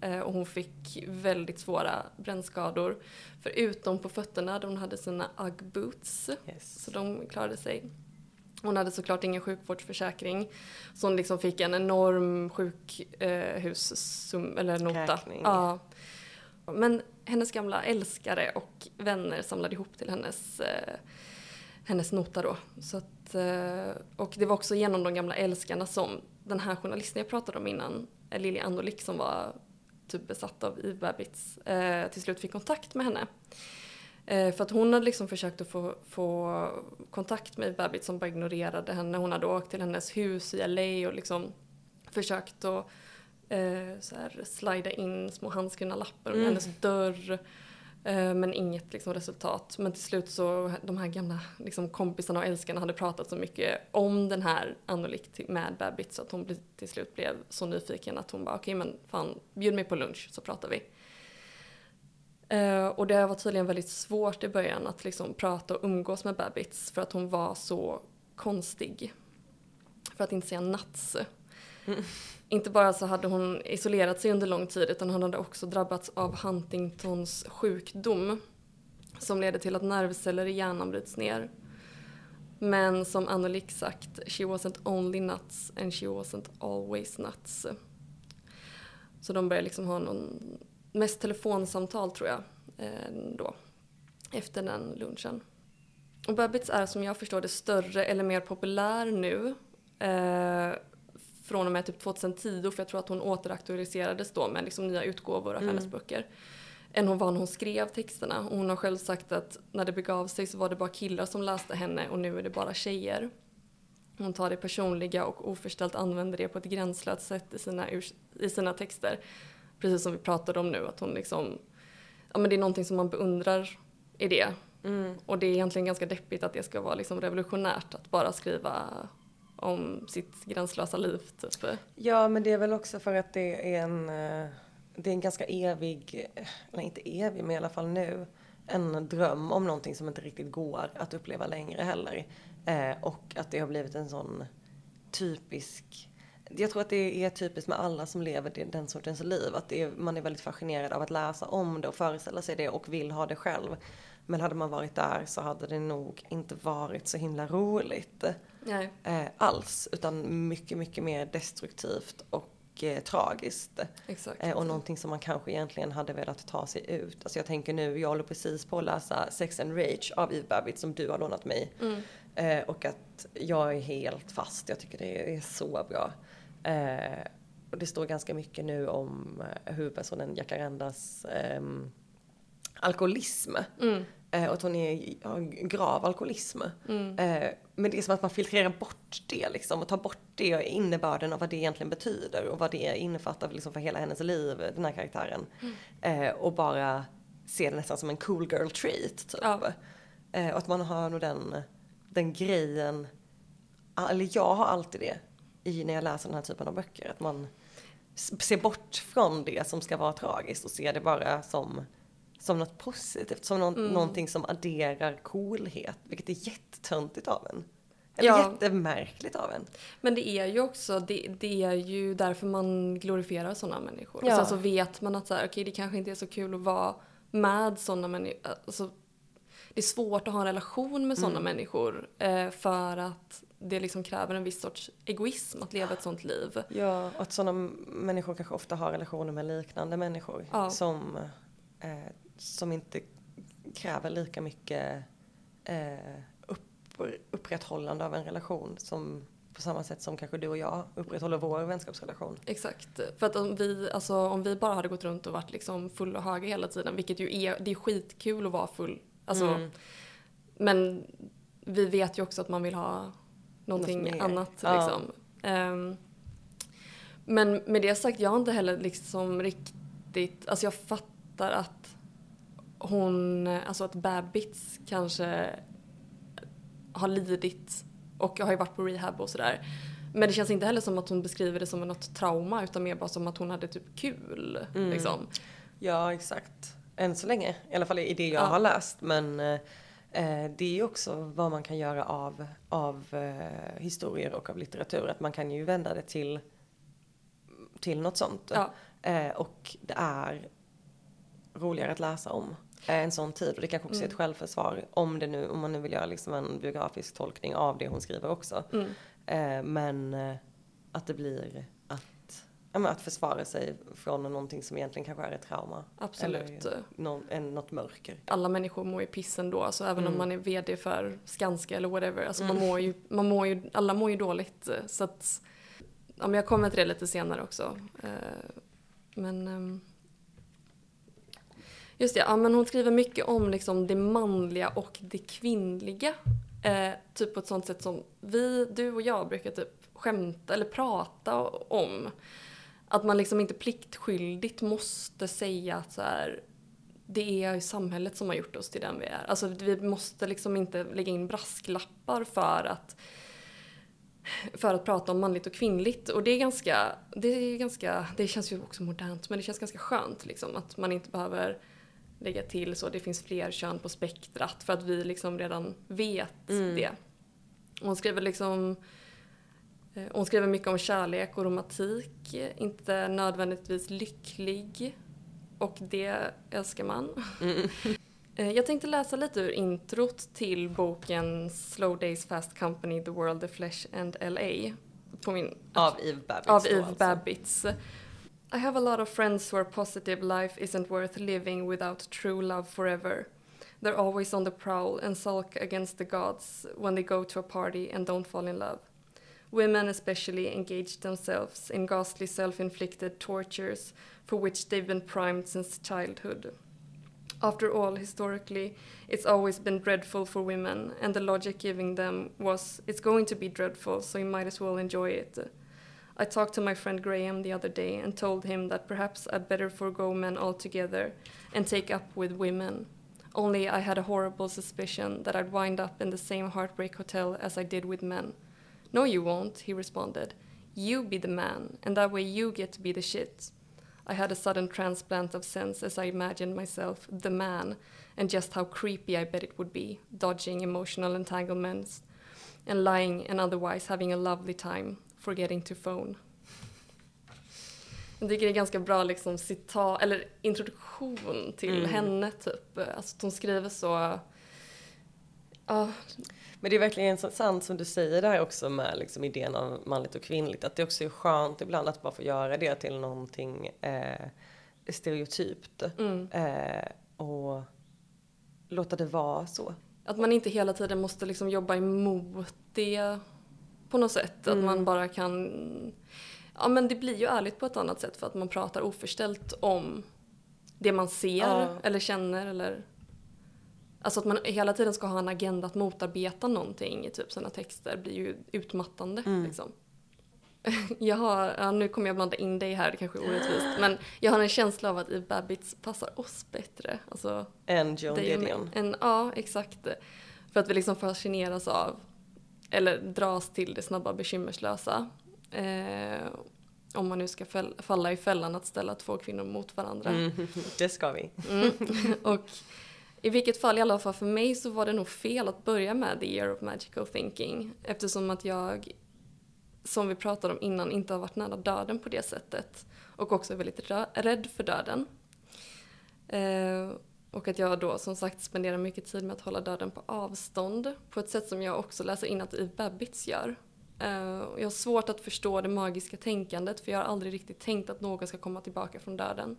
Eh, och hon fick väldigt svåra brännskador. Förutom på fötterna där hon hade sina Ugg boots. Yes. Så de klarade sig. Hon hade såklart ingen sjukvårdsförsäkring. Så hon liksom fick en enorm sjukhussum, eller nota. Räkning. Ja. Men hennes gamla älskare och vänner samlade ihop till hennes, eh, hennes nota då. Så att, eh, och det var också genom de gamla älskarna som den här journalisten jag pratade om innan, eh, Lili Andolik som var typ besatt av Eve Babbitts, eh, till slut fick kontakt med henne. För att hon hade liksom försökt att få, få kontakt med Eve Babbitts som bara ignorerade henne. Hon hade åkt till hennes hus i LA och liksom försökt att eh, slida in små handskrivna lappar under Mm. hennes dörr. Eh, men inget liksom, resultat. Men till slut så, de här gamla liksom, kompisarna och älskarna hade pratat så mycket om den här Annolik med Babbit så att hon till slut blev så nyfiken att hon bara okej men fan bjud mig på lunch så pratar vi. Eh, och det var tydligen väldigt svårt i början att liksom prata och umgås med Babbits för att hon var så konstig. För att inte säga Mm. (laughs) Inte bara så hade hon isolerat sig under lång tid utan hon hade också drabbats av Huntingtons sjukdom som leder till att nervceller i hjärnan bryts ner. Men som Annelik sagt, she wasn't only nuts and she wasn't always nuts. Så de började liksom ha någon, mest telefonsamtal tror jag, eh, då. Efter den lunchen. Och Babbitts är som jag förstår det större eller mer populär nu. Eh, från och med typ 2010 för jag tror att hon återaktualiserades då med liksom nya utgåvor av Mm. hennes böcker. Än hon var när hon skrev texterna. Och hon har själv sagt att när det begav sig så var det bara killar som läste henne och nu är det bara tjejer. Hon tar det personliga och oförställt använder det på ett gränslöst sätt i sina, i sina texter. Precis som vi pratade om nu, att hon liksom, ja men det är någonting som man beundrar i det. Mm. Och det är egentligen ganska deppigt att det ska vara liksom revolutionärt att bara skriva om sitt gränslösa liv typ. Ja, men det är väl också för att det är en, eh, det är en ganska evig, eh, eller inte evig, men i alla fall nu, en dröm om någonting som inte riktigt går att uppleva längre heller. Eh, och att det har blivit en sån typisk, jag tror att det är typiskt med alla som lever den sortens liv, att det är, man är väldigt fascinerad av att läsa om det och föreställa sig det och vill ha det själv. Men hade man varit där så hade det nog inte varit så himla roligt Nej. eh, alls, utan mycket, mycket mer destruktivt och eh, tragiskt. Exakt. Eh, och någonting som man kanske egentligen hade velat ta sig ut. Alltså jag tänker nu, jag håller precis på att läsa Sex and Rage av Eve Babbitt som du har lånat mig. Mm. Eh, och att jag är helt fast, jag tycker det är så bra. Och det står ganska mycket nu om huvudpersonen Jacarandas ehm, alkoholism. Mm. Eh, och att hon är, har grav alkoholism. Mm. Eh, men det är som att man filtrerar bort det liksom och tar bort det och innebörden av vad det egentligen betyder och vad det innefattar liksom för hela hennes liv, den här karaktären. Eh, och bara ser det nästan som en cool girl trait typ. Ja. Och att man har nog den, den grejen, eller jag har alltid det i när jag läser den här typen av böcker. Att man ser bort från det som ska vara tragiskt och ser det bara som som något positivt, som någon, Mm. någonting som adderar coolhet, vilket är jättetöntigt av en. Eller Ja. jättemärkligt av en. Men det är ju också, det, det är ju därför man glorifierar sådana människor. Ja. Och sen så vet man att så här, okej, det kanske inte är så kul att vara med sådana människor. Alltså, det är svårt att ha en relation med sådana människor eh, för att det liksom kräver en viss sorts egoism att leva ett sånt liv. Ja, och att sådana människor kanske ofta har relationer med liknande människor Ja. som, eh, som inte kräver lika mycket eh, upp, upprätthållande av en relation som på samma sätt som kanske du och jag upprätthåller vår vänskapsrelation. Exakt. För att om vi, alltså, om vi bara hade gått runt och varit liksom full och höga hela tiden, vilket ju är, det är skitkul att vara full. Alltså, Mm. Men vi vet ju också att man vill ha någonting Något annat. Ja. Liksom. Ehm, men med det sagt, jag har inte heller liksom riktigt, alltså jag fattar att hon, alltså att Babbitts kanske har lidit och har ju varit på rehab och sådär. Men det känns inte heller som att hon beskriver det som något trauma utan mer bara som att hon hade typ kul. Mm. Liksom. Ja, exakt. Än så länge, i alla fall i det jag Ja. har läst. Men eh, eh, det är ju också vad man kan göra av, av eh, historier och av litteratur. Att man kan ju vända det till, till något sånt. Ja. Eh, och det är roligare att läsa om en sån tid. Och det kanske också är ett Mm. självförsvar. Om, det nu, om man nu vill göra liksom en biografisk tolkning av det hon skriver också. Mm. Eh, men eh, att det blir att, ja, att försvara sig från någonting som egentligen kanske är ett trauma. Absolut. Eller någon, en, något mörker. alla människor mår ju piss ändå, alltså även Mm. om man är VD för Skanska eller whatever. Alltså man mår ju, man mår ju, alla mår ju dåligt. eh, Så att, ja men jag kommer till det lite senare också. Eh, Men, ehm, just det, ja men hon skriver mycket om liksom det manliga och det kvinnliga. Eh, typ på ett sånt sätt som vi, du och jag brukar typ skämta eller prata om. Att man liksom inte pliktskyldigt måste säga att så här, det är samhället som har gjort oss till den vi är. Alltså vi måste liksom inte lägga in brasklappar för att för att prata om manligt och kvinnligt. Och det är ganska, det är ganska, det känns ju också modernt, men det känns ganska skönt liksom att man inte behöver lägga till så, det finns fler kön på spektrat för att vi liksom redan vet Mm. det. Hon skriver liksom eh, hon skriver mycket om kärlek och romantik, inte nödvändigtvis lycklig. Och det älskar man. (laughs) Eh, Jag tänkte läsa lite ur introt till boken Slow Days Fast Company, The World, The Flesh and LA. På min, Av Eve Babbitts av Eve alltså. Babbitts. I have a lot of friends who are positive life isn't worth living without true love forever. They're always on the prowl and sulk against the gods when they go to a party and don't fall in love. Women especially engage themselves in ghastly self-inflicted tortures for which they've been primed since childhood. After all, historically, it's always been dreadful for women, and the logic giving them was it's going to be dreadful, so you might as well enjoy it. I talked to my friend Graham the other day and told him that perhaps I'd better forego men altogether and take up with women. Only I had a horrible suspicion that I'd wind up in the same heartbreak hotel as I did with men. No, you won't, he responded. You be the man, and that way you get to be the shit. I had a sudden transplant of sense as I imagined myself the man, and just how creepy I bet it would be, dodging emotional entanglements and lying and otherwise having a lovely time, forgetting to phone. Jag tycker det är ganska bra liksom citat, eller introduktion till Mm. henne typ. Alltså att hon skriver så... Ja, Men det är verkligen sant som du säger där också med liksom idén av manligt och kvinnligt. Att det också är skönt ibland att bara få göra det till någonting eh, stereotypt. mm. Eh, och låta det vara så. Att man inte hela tiden måste liksom jobba emot det på något sätt. Att Mm. man bara kan... Ja men det blir ju ärligt på ett annat sätt för att man pratar oförställt om det man ser Ja. eller känner eller... Alltså att man hela tiden ska ha en agenda att motarbeta någonting i typ sina texter blir ju utmattande Mm. liksom. (laughs) Jag har, ja, nu kommer jag blanda in dig här, det kanske är orättvist, men jag har en känsla av att Eve Babbitts passar oss bättre. Alltså, Än Joan. Didion. En, ja, exakt. För att vi liksom fascineras av, eller dras till det snabba bekymmerslösa. Eh, om man nu ska falla i fällan att ställa två kvinnor mot varandra. Mm, (laughs) det ska vi. Mm. (laughs) och i vilket fall, i alla fall för mig, så var det nog fel att börja med The Year of Magical Thinking. Eftersom att jag, som vi pratade om innan, inte har varit nära döden på det sättet. Och också är väldigt rädd för döden. Eh, och att jag då som sagt spenderar mycket tid med att hålla döden på avstånd. På ett sätt som jag också läser in att Eve Babbitts gör. Eh, jag har svårt att förstå det magiska tänkandet för jag har aldrig riktigt tänkt att någon ska komma tillbaka från döden.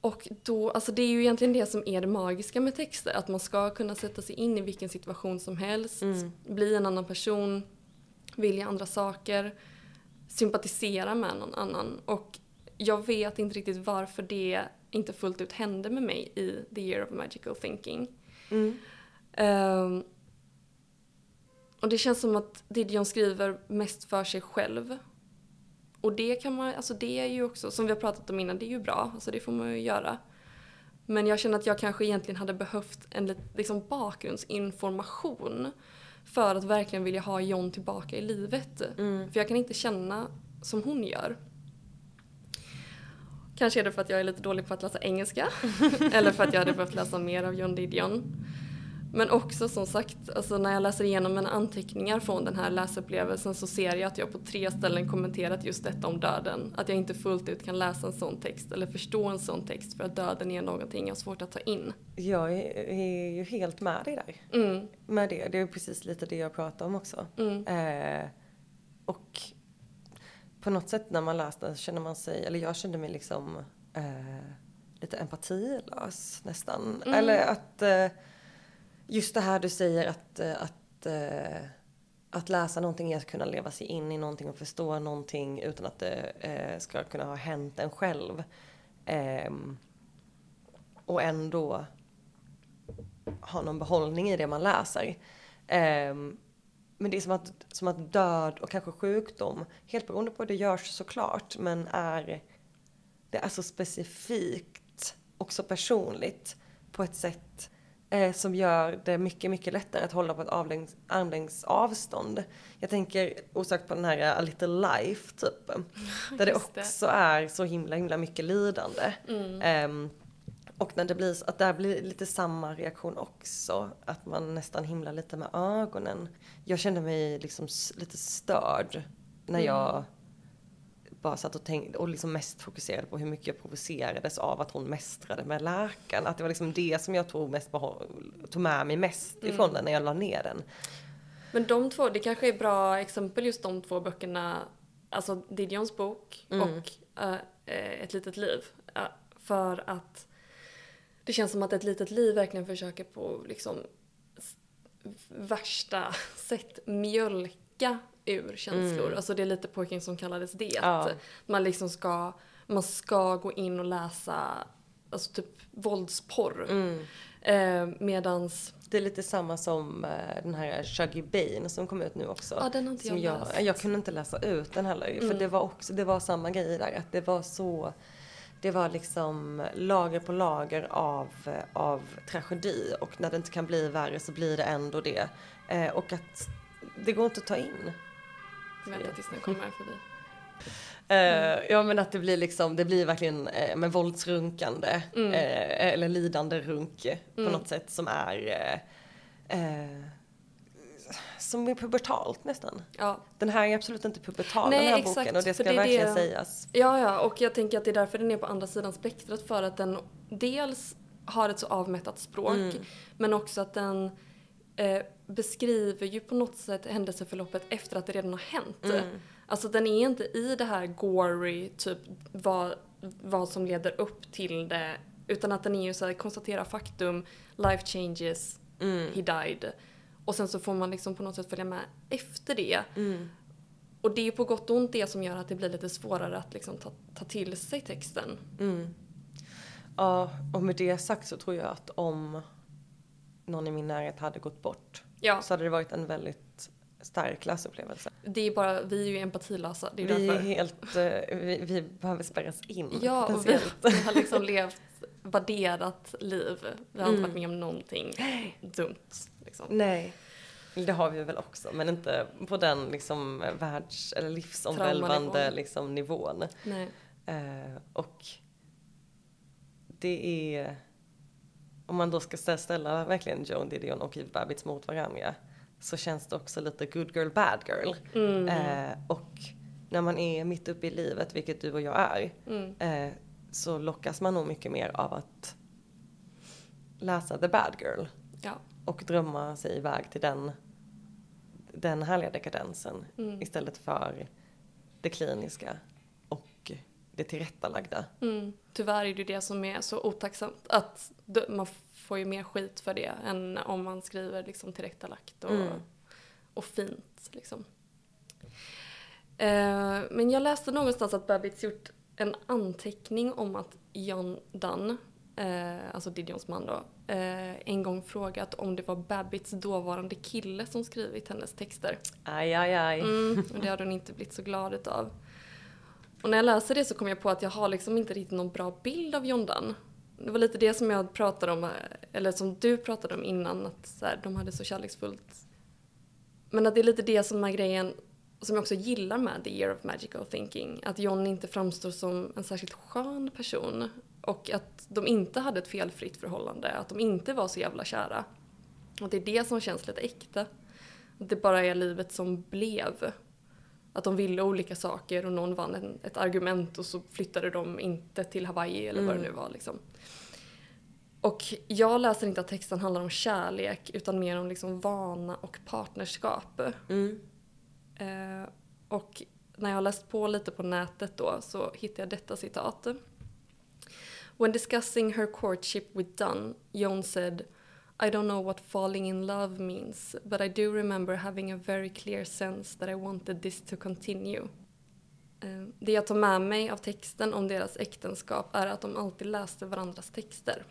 Och då, alltså det är ju egentligen det som är det magiska med texter, att man ska kunna sätta sig in i vilken situation som helst, Mm. bli en annan person, vilja andra saker, sympatisera med någon annan. Och jag vet inte riktigt varför det inte fullt ut hände med mig i The Year of Magical Thinking. Mm. Ehm, och det känns som att Didion skriver mest för sig själv. Och det kan man, alltså det är ju också, som vi har pratat om innan, det är ju bra, alltså det får man ju göra. Men jag känner att jag kanske egentligen hade behövt en liksom bakgrundsinformation för att verkligen vilja ha John tillbaka i livet. Mm. För jag kan inte känna som hon gör. Kanske är det för att jag är lite dålig på att läsa engelska. (laughs) eller för att jag hade behövt läsa mer av John Didion. Men också som sagt, alltså när jag läser igenom mina anteckningar från den här läsupplevelsen så ser jag att jag på tre ställen kommenterat just detta om döden. Att jag inte fullt ut kan läsa en sån text eller förstå en sån text för att döden är någonting jag har svårt att ta in. Jag är, är ju helt med dig där. Mm, Med det. Det är precis lite det jag pratar om också. mm, Eh, och på något sätt när man läste så känner man sig, eller jag kände mig liksom eh, lite empatilös nästan. Mm. Eller att eh, just det här du säger att, eh, att, eh, att läsa någonting är att kunna leva sig in i någonting och förstå någonting utan att det eh, ska kunna ha hänt en själv. Ehm, och ändå ha någon behållning i det man läser. Ehm, men det är som att, som att död och kanske sjukdom, helt beroende på hur det görs såklart, men är, det är så specifikt och så personligt på ett sätt eh, som gör det mycket, mycket lättare att hålla på ett avlängs, armlängds avstånd. Jag tänker osökt på den här A Little Life typ. (laughs) Där det Just det. också är så himla, himla mycket lidande. mm, Ehm, och när det blir, att där blir lite samma reaktion också. Att man nästan himlar lite med ögonen. Jag kände mig liksom lite störd när Mm. jag bara satt och tänkte och liksom mest fokuserade på hur mycket jag provocerades av att hon mästrade med läkaren. Att det var liksom det som jag tog, mest behå- tog med mig mest Mm. ifrån den när jag la ner den. Men de två, det kanske är bra exempel just de två böckerna, alltså Didions bok Mm. och eh, Ett litet liv. Eh, för att det känns som att Ett litet liv verkligen försöker på liksom värsta (laughs) sätt mjölka ur känslor. Mm. Alltså det är lite pojken som kallades det. Ja. Man liksom ska, man ska gå in och läsa alltså typ våldsporr. Mm. Eh, medans, Det är lite samma som eh, den här Shuggy Bane som kom ut nu också. ja den har inte Som jag, jag, läst. jag kunde inte läsa ut den heller. För Mm. det var också, det var samma grej där. Att det var så, det var liksom lager på lager av, av tragedi. Och när det inte kan bli värre så blir det ändå det. Eh, och att det går inte att ta in. Vänta tills den kommer förbi. Eh, ja men att det blir liksom, det blir verkligen eh, med våldsrunkande. Mm. Eh, eller lidande runk på Mm. något sätt som är eh, som är pubertalt nästan. Ja, Den här är absolut inte pubertal Nej, den här exakt, boken och det ska det verkligen det- sägas. Ja, ja, och jag tänker att det är därför den är på andra sidan spektrat för att den dels har ett så avmättat språk Mm. men också att den eh, beskriver ju på något sätt händelseförloppet efter att det redan har hänt. Mm. Alltså den är inte i det här gory, typ vad, vad som leder upp till det utan att den är ju så här, konstatera faktum, life changes, Mm. he died. Och sen så får man liksom på något sätt följa med efter det. Mm. Och det är på gott och ont det som gör att det blir lite svårare att liksom ta, ta till sig texten. Mm. Ja, och med det sagt så tror jag att om någon i min närhet hade gått bort Ja, så hade det varit en väldigt stark läsupplevelse. det är bara, vi är ju empatilösa, det är Vi är helt, eh, vi, vi behöver spärras in Ja, och vi, vi (laughs) har liksom levt värderat liv. Vi har inte Mm. varit med om någonting (gasps) dumt. Liksom. Nej. Det har vi väl också, men inte på den liksom världs eller livsomvälvande liksom, nivån. Nej. Eh, och det är, om man då ska stä- ställa verkligen Joan Didion och Eve Babbitts mot varandra så känns det också lite good girl, bad girl. Mm. Eh, och när man är mitt uppe i livet, vilket du och jag är, Mm. eh, så lockas man nog mycket mer av att läsa the bad girl Ja. Och drömma sig iväg till den, den härliga dekadensen Mm. istället för det kliniska och det tillrättalagda. Mm. Tyvärr är det det som är så otacksamt. Att man får ju mer skit för det än om man skriver liksom tillrättalagt och, Mm. och fint. Liksom. Eh, men jag läste någonstans att Babbitts gjort en anteckning om att John Dunn, eh, alltså Didions man då, eh, en gång frågat om det var Babbitts dåvarande kille som skrivit hennes texter. Aj, aj, aj. Mm, och det hade hon inte blivit så glad utav. Och när jag läser det så kom jag på att jag har liksom inte riktigt någon bra bild av John Dunn. Det var lite det som jag pratade om, eller som du pratade om innan, att så här, de hade så kärleksfullt. Men att det är lite det som är grejen, som jag också gillar med The Year of Magical Thinking. Att John inte framstår som en särskilt skön person. Och att de inte hade ett felfritt förhållande, att de inte var så jävla kära. Och det är det som känns lite äkta. Att det bara är livet som blev. Att de ville olika saker och någon vann en, ett argument och så flyttade de inte till Hawaii eller vad det nu var liksom. Och jag läser inte att texten handlar om kärlek utan mer om liksom vana och partnerskap. Mm. Eh, och när jag har läst på lite på nätet då så hittade jag detta citat. When discussing her courtship with Dunn, Joan said I don't know what falling in love means, but I do remember having a very clear sense that I wanted this to continue. Eh, det jag tar med mig av texten om deras äktenskap är att de alltid läste varandras texter.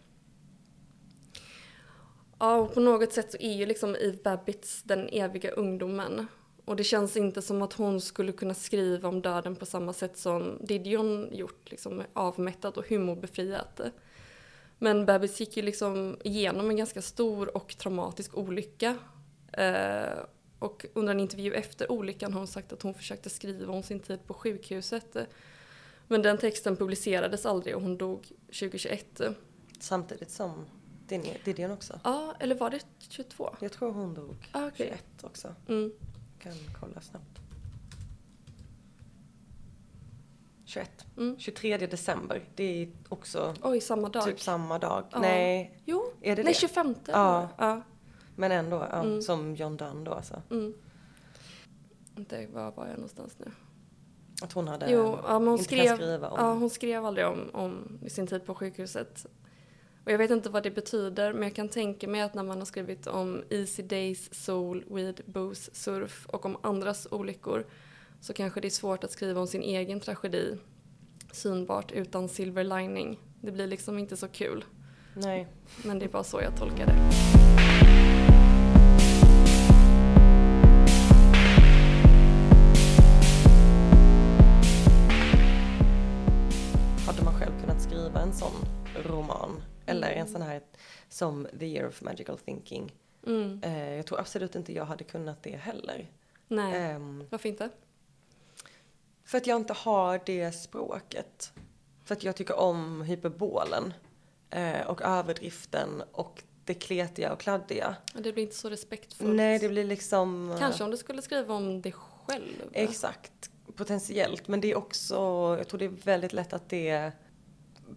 Ja, och på något sätt så är ju liksom Eve Babbitts den eviga ungdomen. Och det känns inte som att hon skulle kunna skriva om döden på samma sätt som Didion gjort, liksom avmättat och humorbefriat. Men Babbitts gick ju liksom igenom en ganska stor och traumatisk olycka. Eh, och under en intervju efter olyckan har hon sagt att hon försökte skriva om sin tid på sjukhuset. Men den texten publicerades aldrig och hon dog 2021. Samtidigt som Didion också. Ja, eller var det 22? Jag tror hon dog Ah, okej. 21 också. Mm. Kan kolla snabbt. 21. Mm. 23 december. Det är också Oj, samma dag. typ samma dag. Ja. Nej, Jo, är det nej det? 25. Ja. ja. Men ändå. Ja, Mm. Som John Donne då alltså. Mm. Inte, var var jag någonstans nu? Att hon hade Jo, ja, men hon skrev, skriva om. ja, hon skrev aldrig om, om sin tid på sjukhuset. Och jag vet inte vad det betyder, men jag kan tänka mig att när man har skrivit om Easy Days, Soul, Weed, Booze, Surf och om andras olyckor så kanske det är svårt att skriva om sin egen tragedi synbart utan silver lining. Det blir liksom inte så kul, Nej. men det är bara så jag tolkar det. Sån här som The Year of Magical Thinking? Mm. Eh, jag tror absolut inte jag hade kunnat det heller. Nej, Ehm, varför inte? för att jag inte har det språket. För att jag tycker om hyperbolen. Eh, och överdriften och det kletiga och kladdiga. Det blir inte så respektfullt. Nej, det blir liksom... eh, Kanske om du skulle skriva om dig själv. Exakt, potentiellt. Men det är också, jag tror det är väldigt lätt att det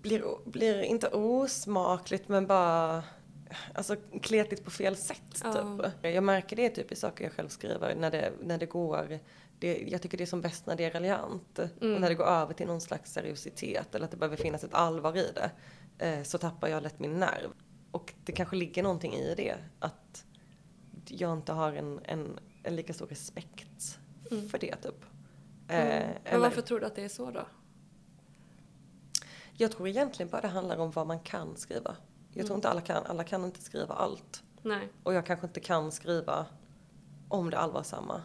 blir, blir inte osmakligt men bara alltså, kletigt på fel sätt. Ja. Typ. Jag märker det typ i saker jag själv skriver när det, när det går, det, jag tycker det är som bäst när det är raljant. Mm. Och när det går över till någon slags seriositet eller att det behöver finnas ett allvar i det. Eh, så tappar jag lätt min nerv. Och det kanske ligger någonting i det. Att jag inte har en, en, en lika stor respekt Mm. för det typ. Mm. Eh, Men eller- varför tror du att det är så då? Jag tror egentligen bara det handlar om vad man kan skriva. Jag tror Mm. inte alla kan, alla kan inte skriva allt. Nej. Och jag kanske inte kan skriva om det allvarsamma.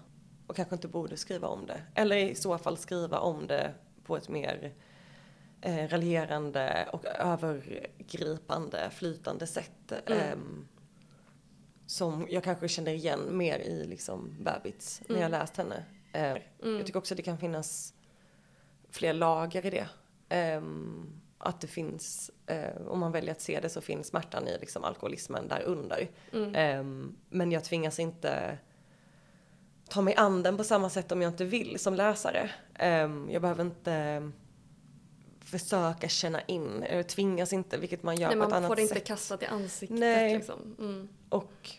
Och kanske inte borde skriva om det. Eller i så fall skriva om det på ett mer eh, raljerande och övergripande, flytande sätt. Mm. ehm, som jag kanske känner igen mer i liksom Babbitts när jag Mm. läst henne. Eh, Mm. Jag tycker också att det kan finnas fler lager i det. Ehm, att det finns, eh, om man väljer att se det så finns smärtan i liksom alkoholismen där under. Mm. Ehm, men jag tvingas inte ta mig an den på samma sätt om jag inte vill som läsare. Ehm, jag behöver inte försöka känna in, jag tvingas inte, vilket man gör Nej, på ett man annat får det inte sätt. kastat i ansiktet Nej. liksom. Mm. Och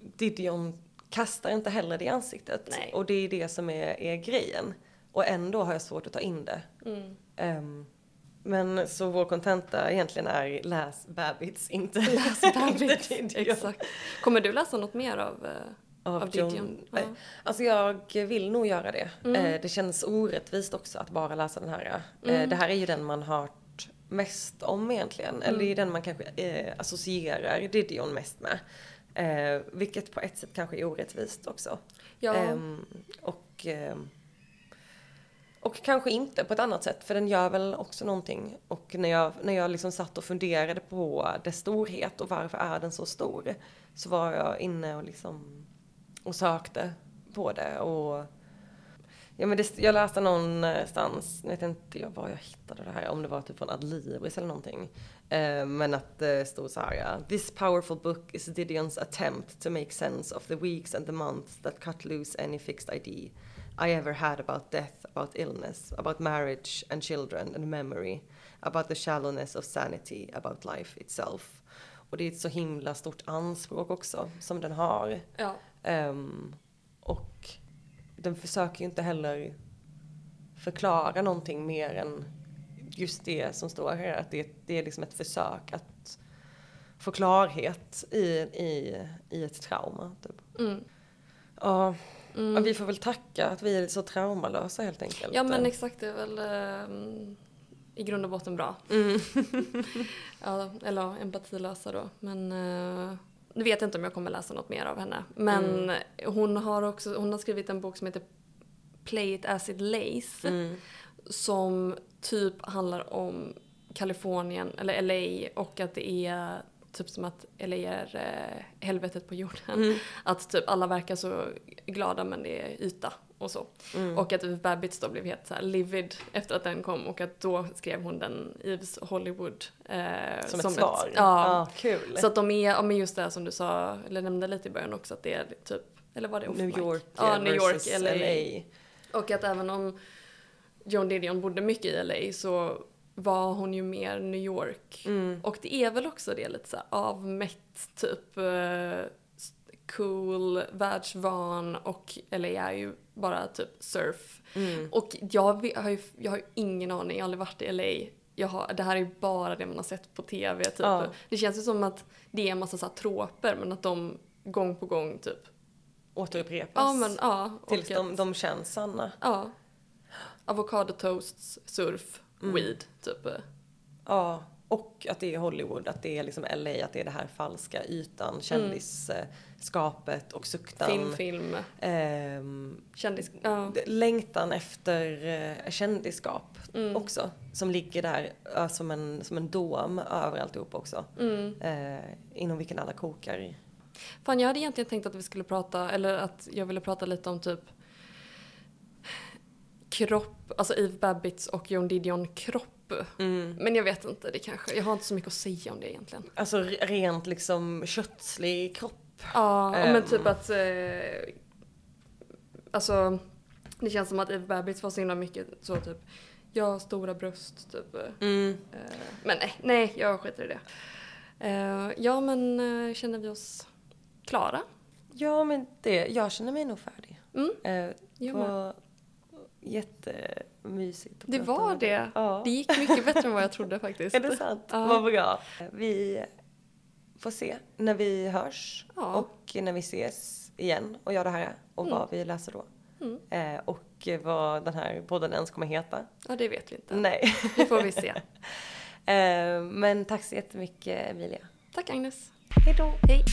Didion kastar inte heller det i ansiktet. Nej. Och det är det som är, är grejen. Och ändå har jag svårt att ta in det. Mm. Ehm, men så vår kontenta egentligen är läs Babbitts, inte Läs (laughs) Babbitts, exakt. Kommer du läsa något mer av, eh, Av, Av Didion, eh, ja. Alltså jag vill nog göra det. Mm. Eh, det känns orättvist också att bara läsa den här. Eh, Mm. det här är ju den man hört mest om egentligen. Eller det är ju den man kanske eh, associerar Didion mest med. Eh, vilket på ett sätt kanske är orättvist också. Ja, Ehm, och, ehm, och kanske inte på ett annat sätt, för den gör väl också någonting. Och när jag, när jag liksom satt och funderade på dess storhet och varför är den så stor, så var jag inne och liksom och sökte på det. Och, ja, men det, jag läste någonstans, jag vet inte jag var jag hittade det här, om det var typ från Adlibris eller någonting. Eh, men att det stod så här, ja, This powerful book is Didion's attempt to make sense of the weeks and the months that cut loose any fixed idea i ever had about death, about illness, about marriage and children and memory, about the shallowness of sanity, about life itself. Och det är ett så himla stort anspråk också som den har. ja. Ehm, och den försöker ju inte heller förklara någonting mer än just det som står här. Att det, det är liksom ett försök att få klarhet i, i, i ett trauma. Typ. Mm. Ja, Mm. och vi får väl tacka att vi är så traumalösa helt enkelt. Ja men exakt, det är väl ehm, i grund och botten bra. Mm. (laughs) Ja, eller ja, empatilösa då. Men uh, nu vet jag inte om jag kommer läsa något mer av henne. Men hon har också hon har skrivit en bok som heter Play it as it lays. Mm. Som typ handlar om Kalifornien, eller LA, och att det är typ som att LA är eh, helvetet på jorden. Mm. (laughs) Att typ alla verkar så glada men det är yta och så. Mm. Och att Babbitts då blev helt så livid efter att den kom och att då skrev hon den Eves Hollywood. Eh, Som, ett svar? ja. kul. Så att de är, ja men just det här som du sa, eller nämnde lite i början också att det är typ, eller var det New mic? York Ja, eh, New York, LA. LA. Och att även om John Didion bodde mycket i LA så var hon ju mer New York. Mm. Och det är väl också det lite så här avmätt, typ eh, cool, världsvan och LA är ju bara typ surf. Mm. Och jag har ju, jag har ju ingen aning, jag har aldrig varit i LA. Jag har, det här är ju bara det man har sett på TV typ. Ja. Det känns ju som att det är en massa så här troper men att de gång på gång typ. Återupprepas. Ja men ja. Tills de, att- de känns sanna. Ja. Avokadotoasts, surf, Mm. weed, typ. Ja, och att det är Hollywood, att det är liksom LA, att det är det här falska ytan, kändisskapet och suktan. Film, film, Ehm, kändis... Ja. längtan efter eh, kändisskap Mm. också. Som ligger där som, en, som en dom över alltihop också. Mm. Eh, inom vilken alla kokar. Fan, jag hade egentligen tänkt att vi skulle prata, eller att jag ville prata lite om typ kropp, alltså Eve Babbitts och Joan Didion kropp. Mm. Men jag vet inte, det kanske, jag har inte så mycket att säga om det egentligen. Alltså re- rent liksom kötslig kropp. Ja, Ehm. men typ att, eh, alltså det känns som att Eve Babbitts var så himla mycket så typ, jag har stora bröst typ. Mm. Eh, men nej, nej, jag skiter i det. Eh, ja, men eh, känner vi oss klara? Ja, men det, jag känner mig nog färdig. Mm, Eh, jag det med. var jättemysigt. Det var det. Ja. Det gick mycket bättre än vad jag trodde faktiskt. (laughs) Är det sant? Ja. Vad bra. Vi får se när vi hörs Ja. och när vi ses igen och gör det här och Mm. vad vi läser då. Mm. Eh, och vad den här podden ens kommer heta. Ja, det vet vi inte. Nej. (laughs) Det får vi se. (laughs) eh, men tack så jättemycket Emilia. Tack Agnes. Hej då. Hej.